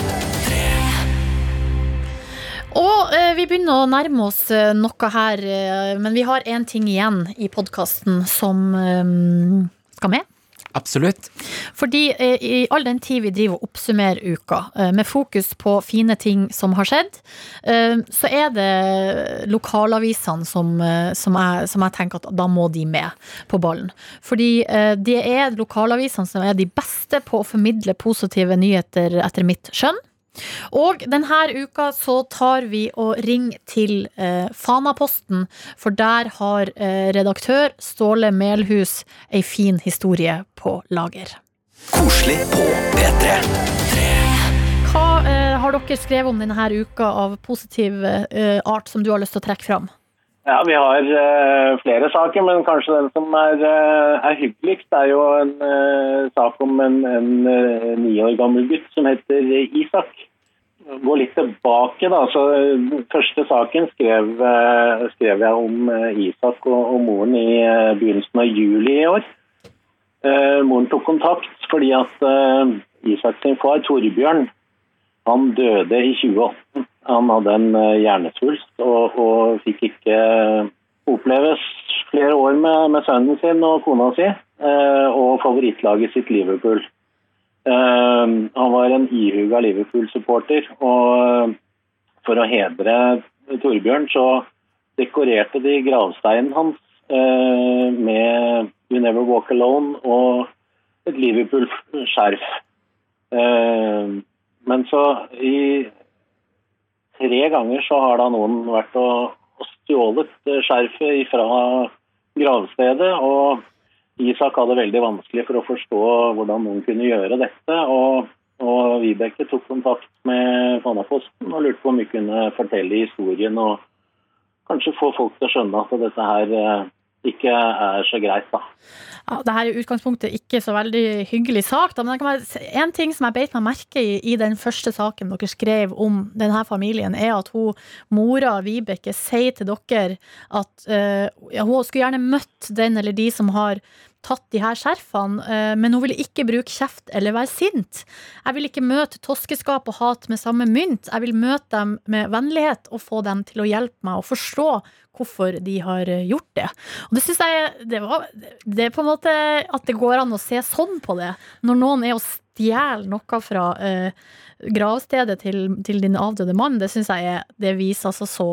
Og eh, vi begynner å nærme oss eh, noe her, eh, men vi har én ting igjen i podkasten som eh, skal med. Absolutt. Fordi eh, i all den tid vi driver og oppsummerer uka, eh, med fokus på fine ting som har skjedd, eh, så er det lokalavisene som, som, jeg, som jeg tenker at da må de med på ballen. Fordi det er lokalavisene som er de beste på å formidle positive nyheter, etter mitt skjønn. Og denne uka så tar vi og ringer til eh, Fanaposten, for der har eh, redaktør Ståle Melhus ei fin historie på lager. Koselig på P3. Hva eh, har dere skrevet om denne uka av positiv eh, art som du har lyst til å trekke fram? Ja, Vi har uh, flere saker, men kanskje den som er, uh, er hyggeligst, er jo en uh, sak om en, ni år gammel gutt som heter Isak. Gå litt tilbake, da. Så første saken skrev, skrev jeg om Isak og, og moren i begynnelsen av juli i år. Moren tok kontakt fordi at Isaks Isak far, Torbjørn, han døde i 2018. Han hadde en eh, hjernesvulst og, og fikk ikke oppleves oppleve flere år med, med sønnen sin og kona si, eh, og favorittlaget sitt Liverpool. Eh, han var en ihuga Liverpool-supporter, og eh, for å hedre Torbjørn så dekorerte de gravsteinen hans eh, med You Never Walk Alone og et Liverpool-skjerf. Eh, men så i tre ganger så har da noen vært og, og stjålet eh, skjerfet fra gravstedet. Og Isak hadde veldig vanskelig for å forstå hvordan noen kunne gjøre dette. Og, og Vibeke tok kontakt med Fannaposten og lurte på om vi kunne fortelle historien og kanskje få folk til å skjønne at dette her eh, ikke er så greit, da. Ja, det her er i utgangspunktet ikke så veldig hyggelig sak. Da, men det kan være, en ting som jeg beit meg merke i i den første saken dere skrev om denne familien, er at hun, mora Vibeke sier til dere at uh, hun skulle gjerne møtt den eller de som har tatt de her skjerfene, eh, men hun ville ikke bruke kjeft eller være sint. Jeg vil ikke møte toskeskap og hat med samme mynt. Jeg vil møte dem med vennlighet og få dem til å hjelpe meg å forstå hvorfor de har eh, gjort det. Og det syns jeg det, var, det er på en måte at det går an å se sånn på det. Når noen er og stjeler noe fra eh, gravstedet til, til din avdøde mann, det syns jeg det viser altså så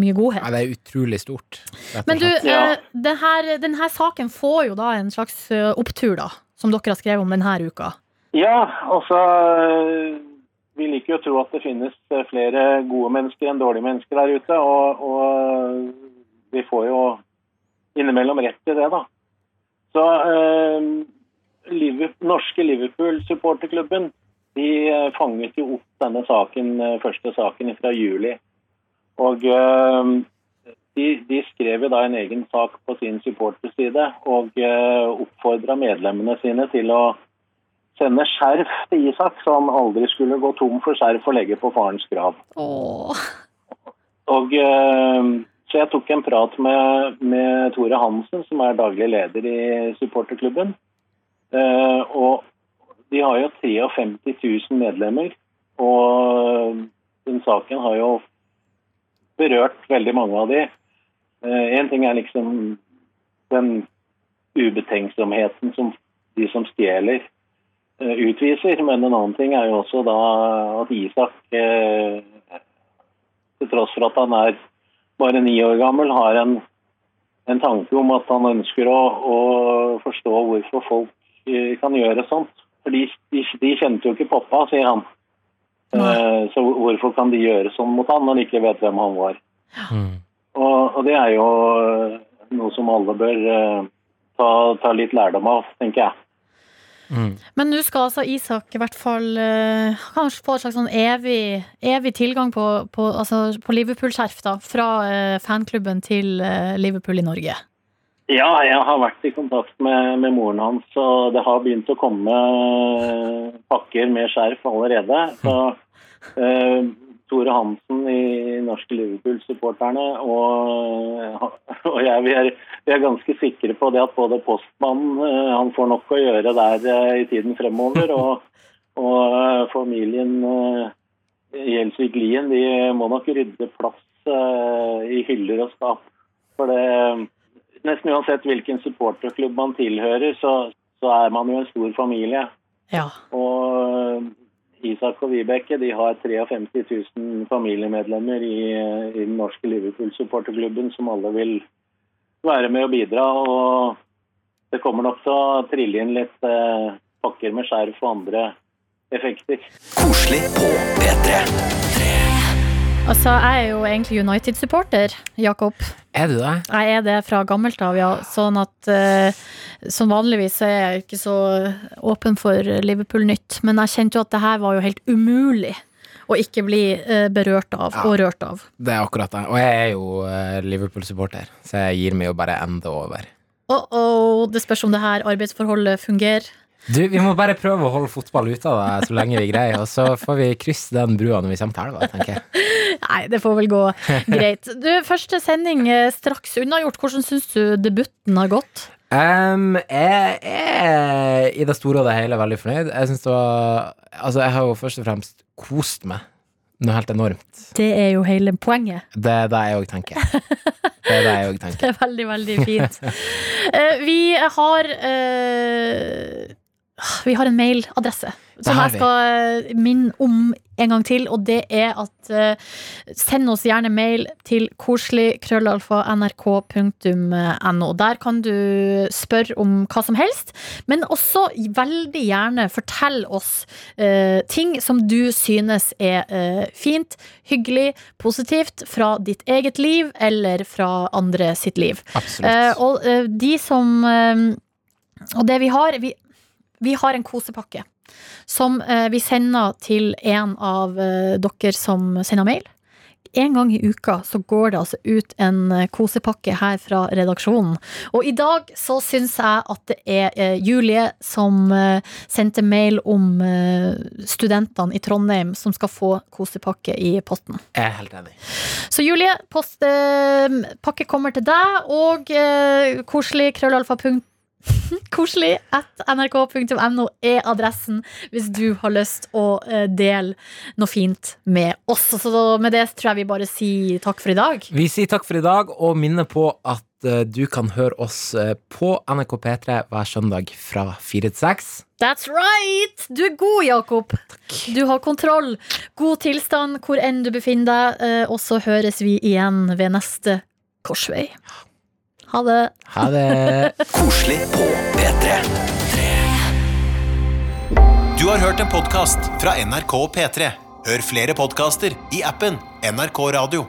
mye godhet. Ja, det er utrolig stort. Men du. Ja. denne, den, her, den her saken får jo da en slags eh, opptur, da. Som dere har skrevet om denne uka. Ja, altså Vi liker jo å tro at det finnes øh, flere gode mennesker enn dårlige mennesker der ute. Og, og vi får jo innimellom rett i det, da. Så eh, Liverpool, norske Liverpool-supporterklubben de fanget jo opp denne saken, første saken fra juli. Og øh, de, de skrev jo da en egen sak på sin supporterside og uh, oppfordra medlemmene sine til å sende skjerf til Isak, så han aldri skulle gå tom for skjerf å legge på farens grav. Åh. Og eh, Så jeg tok en prat med, med Tore Hansen, som er daglig leder i supporterklubben. Eh, og de har jo 53 000 medlemmer. Og den saken har jo berørt veldig mange av de. Én ting er liksom den ubetenksomheten som de som stjeler, eh, utviser. Men en annen ting er jo også da at Isak, eh, til tross for at han er bare ni år gammel, har en, en tanke om at han ønsker å, å forstå hvorfor folk eh, kan gjøre sånt. For de, de, de kjente jo ikke pappa, sier han. Eh, så hvorfor kan de gjøre sånn mot han når de ikke vet hvem han var? Mm. Og, og det er jo eh, noe som alle bør eh, ta, ta litt lærdom av, tenker jeg. Mm. Men nå skal altså Isak i hvert fall kanskje få en slags sånn evig, evig tilgang på, på, altså på Liverpool-skjerf fra fanklubben til Liverpool i Norge. Ja, jeg har vært i kontakt med, med moren hans, og det har begynt å komme eh, pakker med skjerf allerede. Så eh, Tore Hansen i norske Liverpool-supporterne og, og jeg vi er, vi er ganske sikre på det at både postmannen eh, han får nok å gjøre der eh, i tiden fremover, og, og eh, familien eh, Gjelsvik Lien de må nok rydde plass eh, i hyller og skap. For det nesten uansett hvilken supporterklubb man tilhører, så, så er man jo en stor familie. Ja. Og Isak og Vibeke de har 53 000 familiemedlemmer i, i den norske Liverpool-supporterklubben som alle vil være med og bidra. Og det kommer nok til å trille inn litt eh, pakker med skjerf og andre effekter. Koselig på P3. Altså, jeg er jo egentlig United-supporter, Jakob. Er du det? Jeg er det fra gammelt av, ja. Sånn at uh, som vanligvis er jeg ikke så åpen for Liverpool-nytt. Men jeg kjente jo at det her var jo helt umulig å ikke bli uh, berørt av Ja. og rørt av. Det er akkurat det. Og jeg er jo uh, Liverpool-supporter, så jeg gir meg jo bare enda over. Oh, det spørs om det her arbeidsforholdet fungerer. Du, Vi må bare prøve å holde fotball ute av det så lenge vi greier, og så får vi krysse den brua når vi kommer til elva, tenker jeg. Nei, det får vel gå greit. Du, første sending eh, straks unnagjort. Hvordan syns du debuten har gått? Um, jeg er i det store og det hele veldig fornøyd. Jeg synes det var Altså, jeg har jo først og fremst kost meg noe helt enormt. Det er jo hele poenget. Det er det jeg òg tenker. Det er det jeg òg tenker. Det er veldig, veldig fint. Eh, vi har eh, Vi har en mailadresse som jeg skal eh, minne om en gang til, og det er at uh, send oss gjerne mail til koselig.krøllalfa.nrk.no. Der kan du spørre om hva som helst, men også veldig gjerne fortell oss uh, ting som du synes er uh, fint, hyggelig, positivt fra ditt eget liv eller fra andre sitt liv. Og de som Og det vi har vi, vi har en kosepakke som eh, vi sender til en av eh, dere som sender mail. En gang i uka så går det altså ut en eh, kosepakke her fra redaksjonen. Og i dag så syns jeg at det er Julie som sendte mail om studentene i Trondheim som skal få kosepakke i posten. Jeg er helt enig. Så Julie, post, pakke kommer til deg, og koselig krøllalfa. Koselig at nrk.no er adressen hvis du har lyst å eh, dele noe fint med oss. Så med det tror jeg vi bare sier takk for i dag. Vi sier takk for i dag, og minner på at eh, du kan høre oss eh, på NRK P3 hver søndag fra fire til seks. That's right! Du er god, Jakob. Du har kontroll. God tilstand hvor enn du befinner deg. Og så høres vi igjen ved neste korsvei. Ha det. Ha det. Koselig på P3. Du har hørt en podkast fra NRK P3. Hør flere podkaster i appen NRK Radio.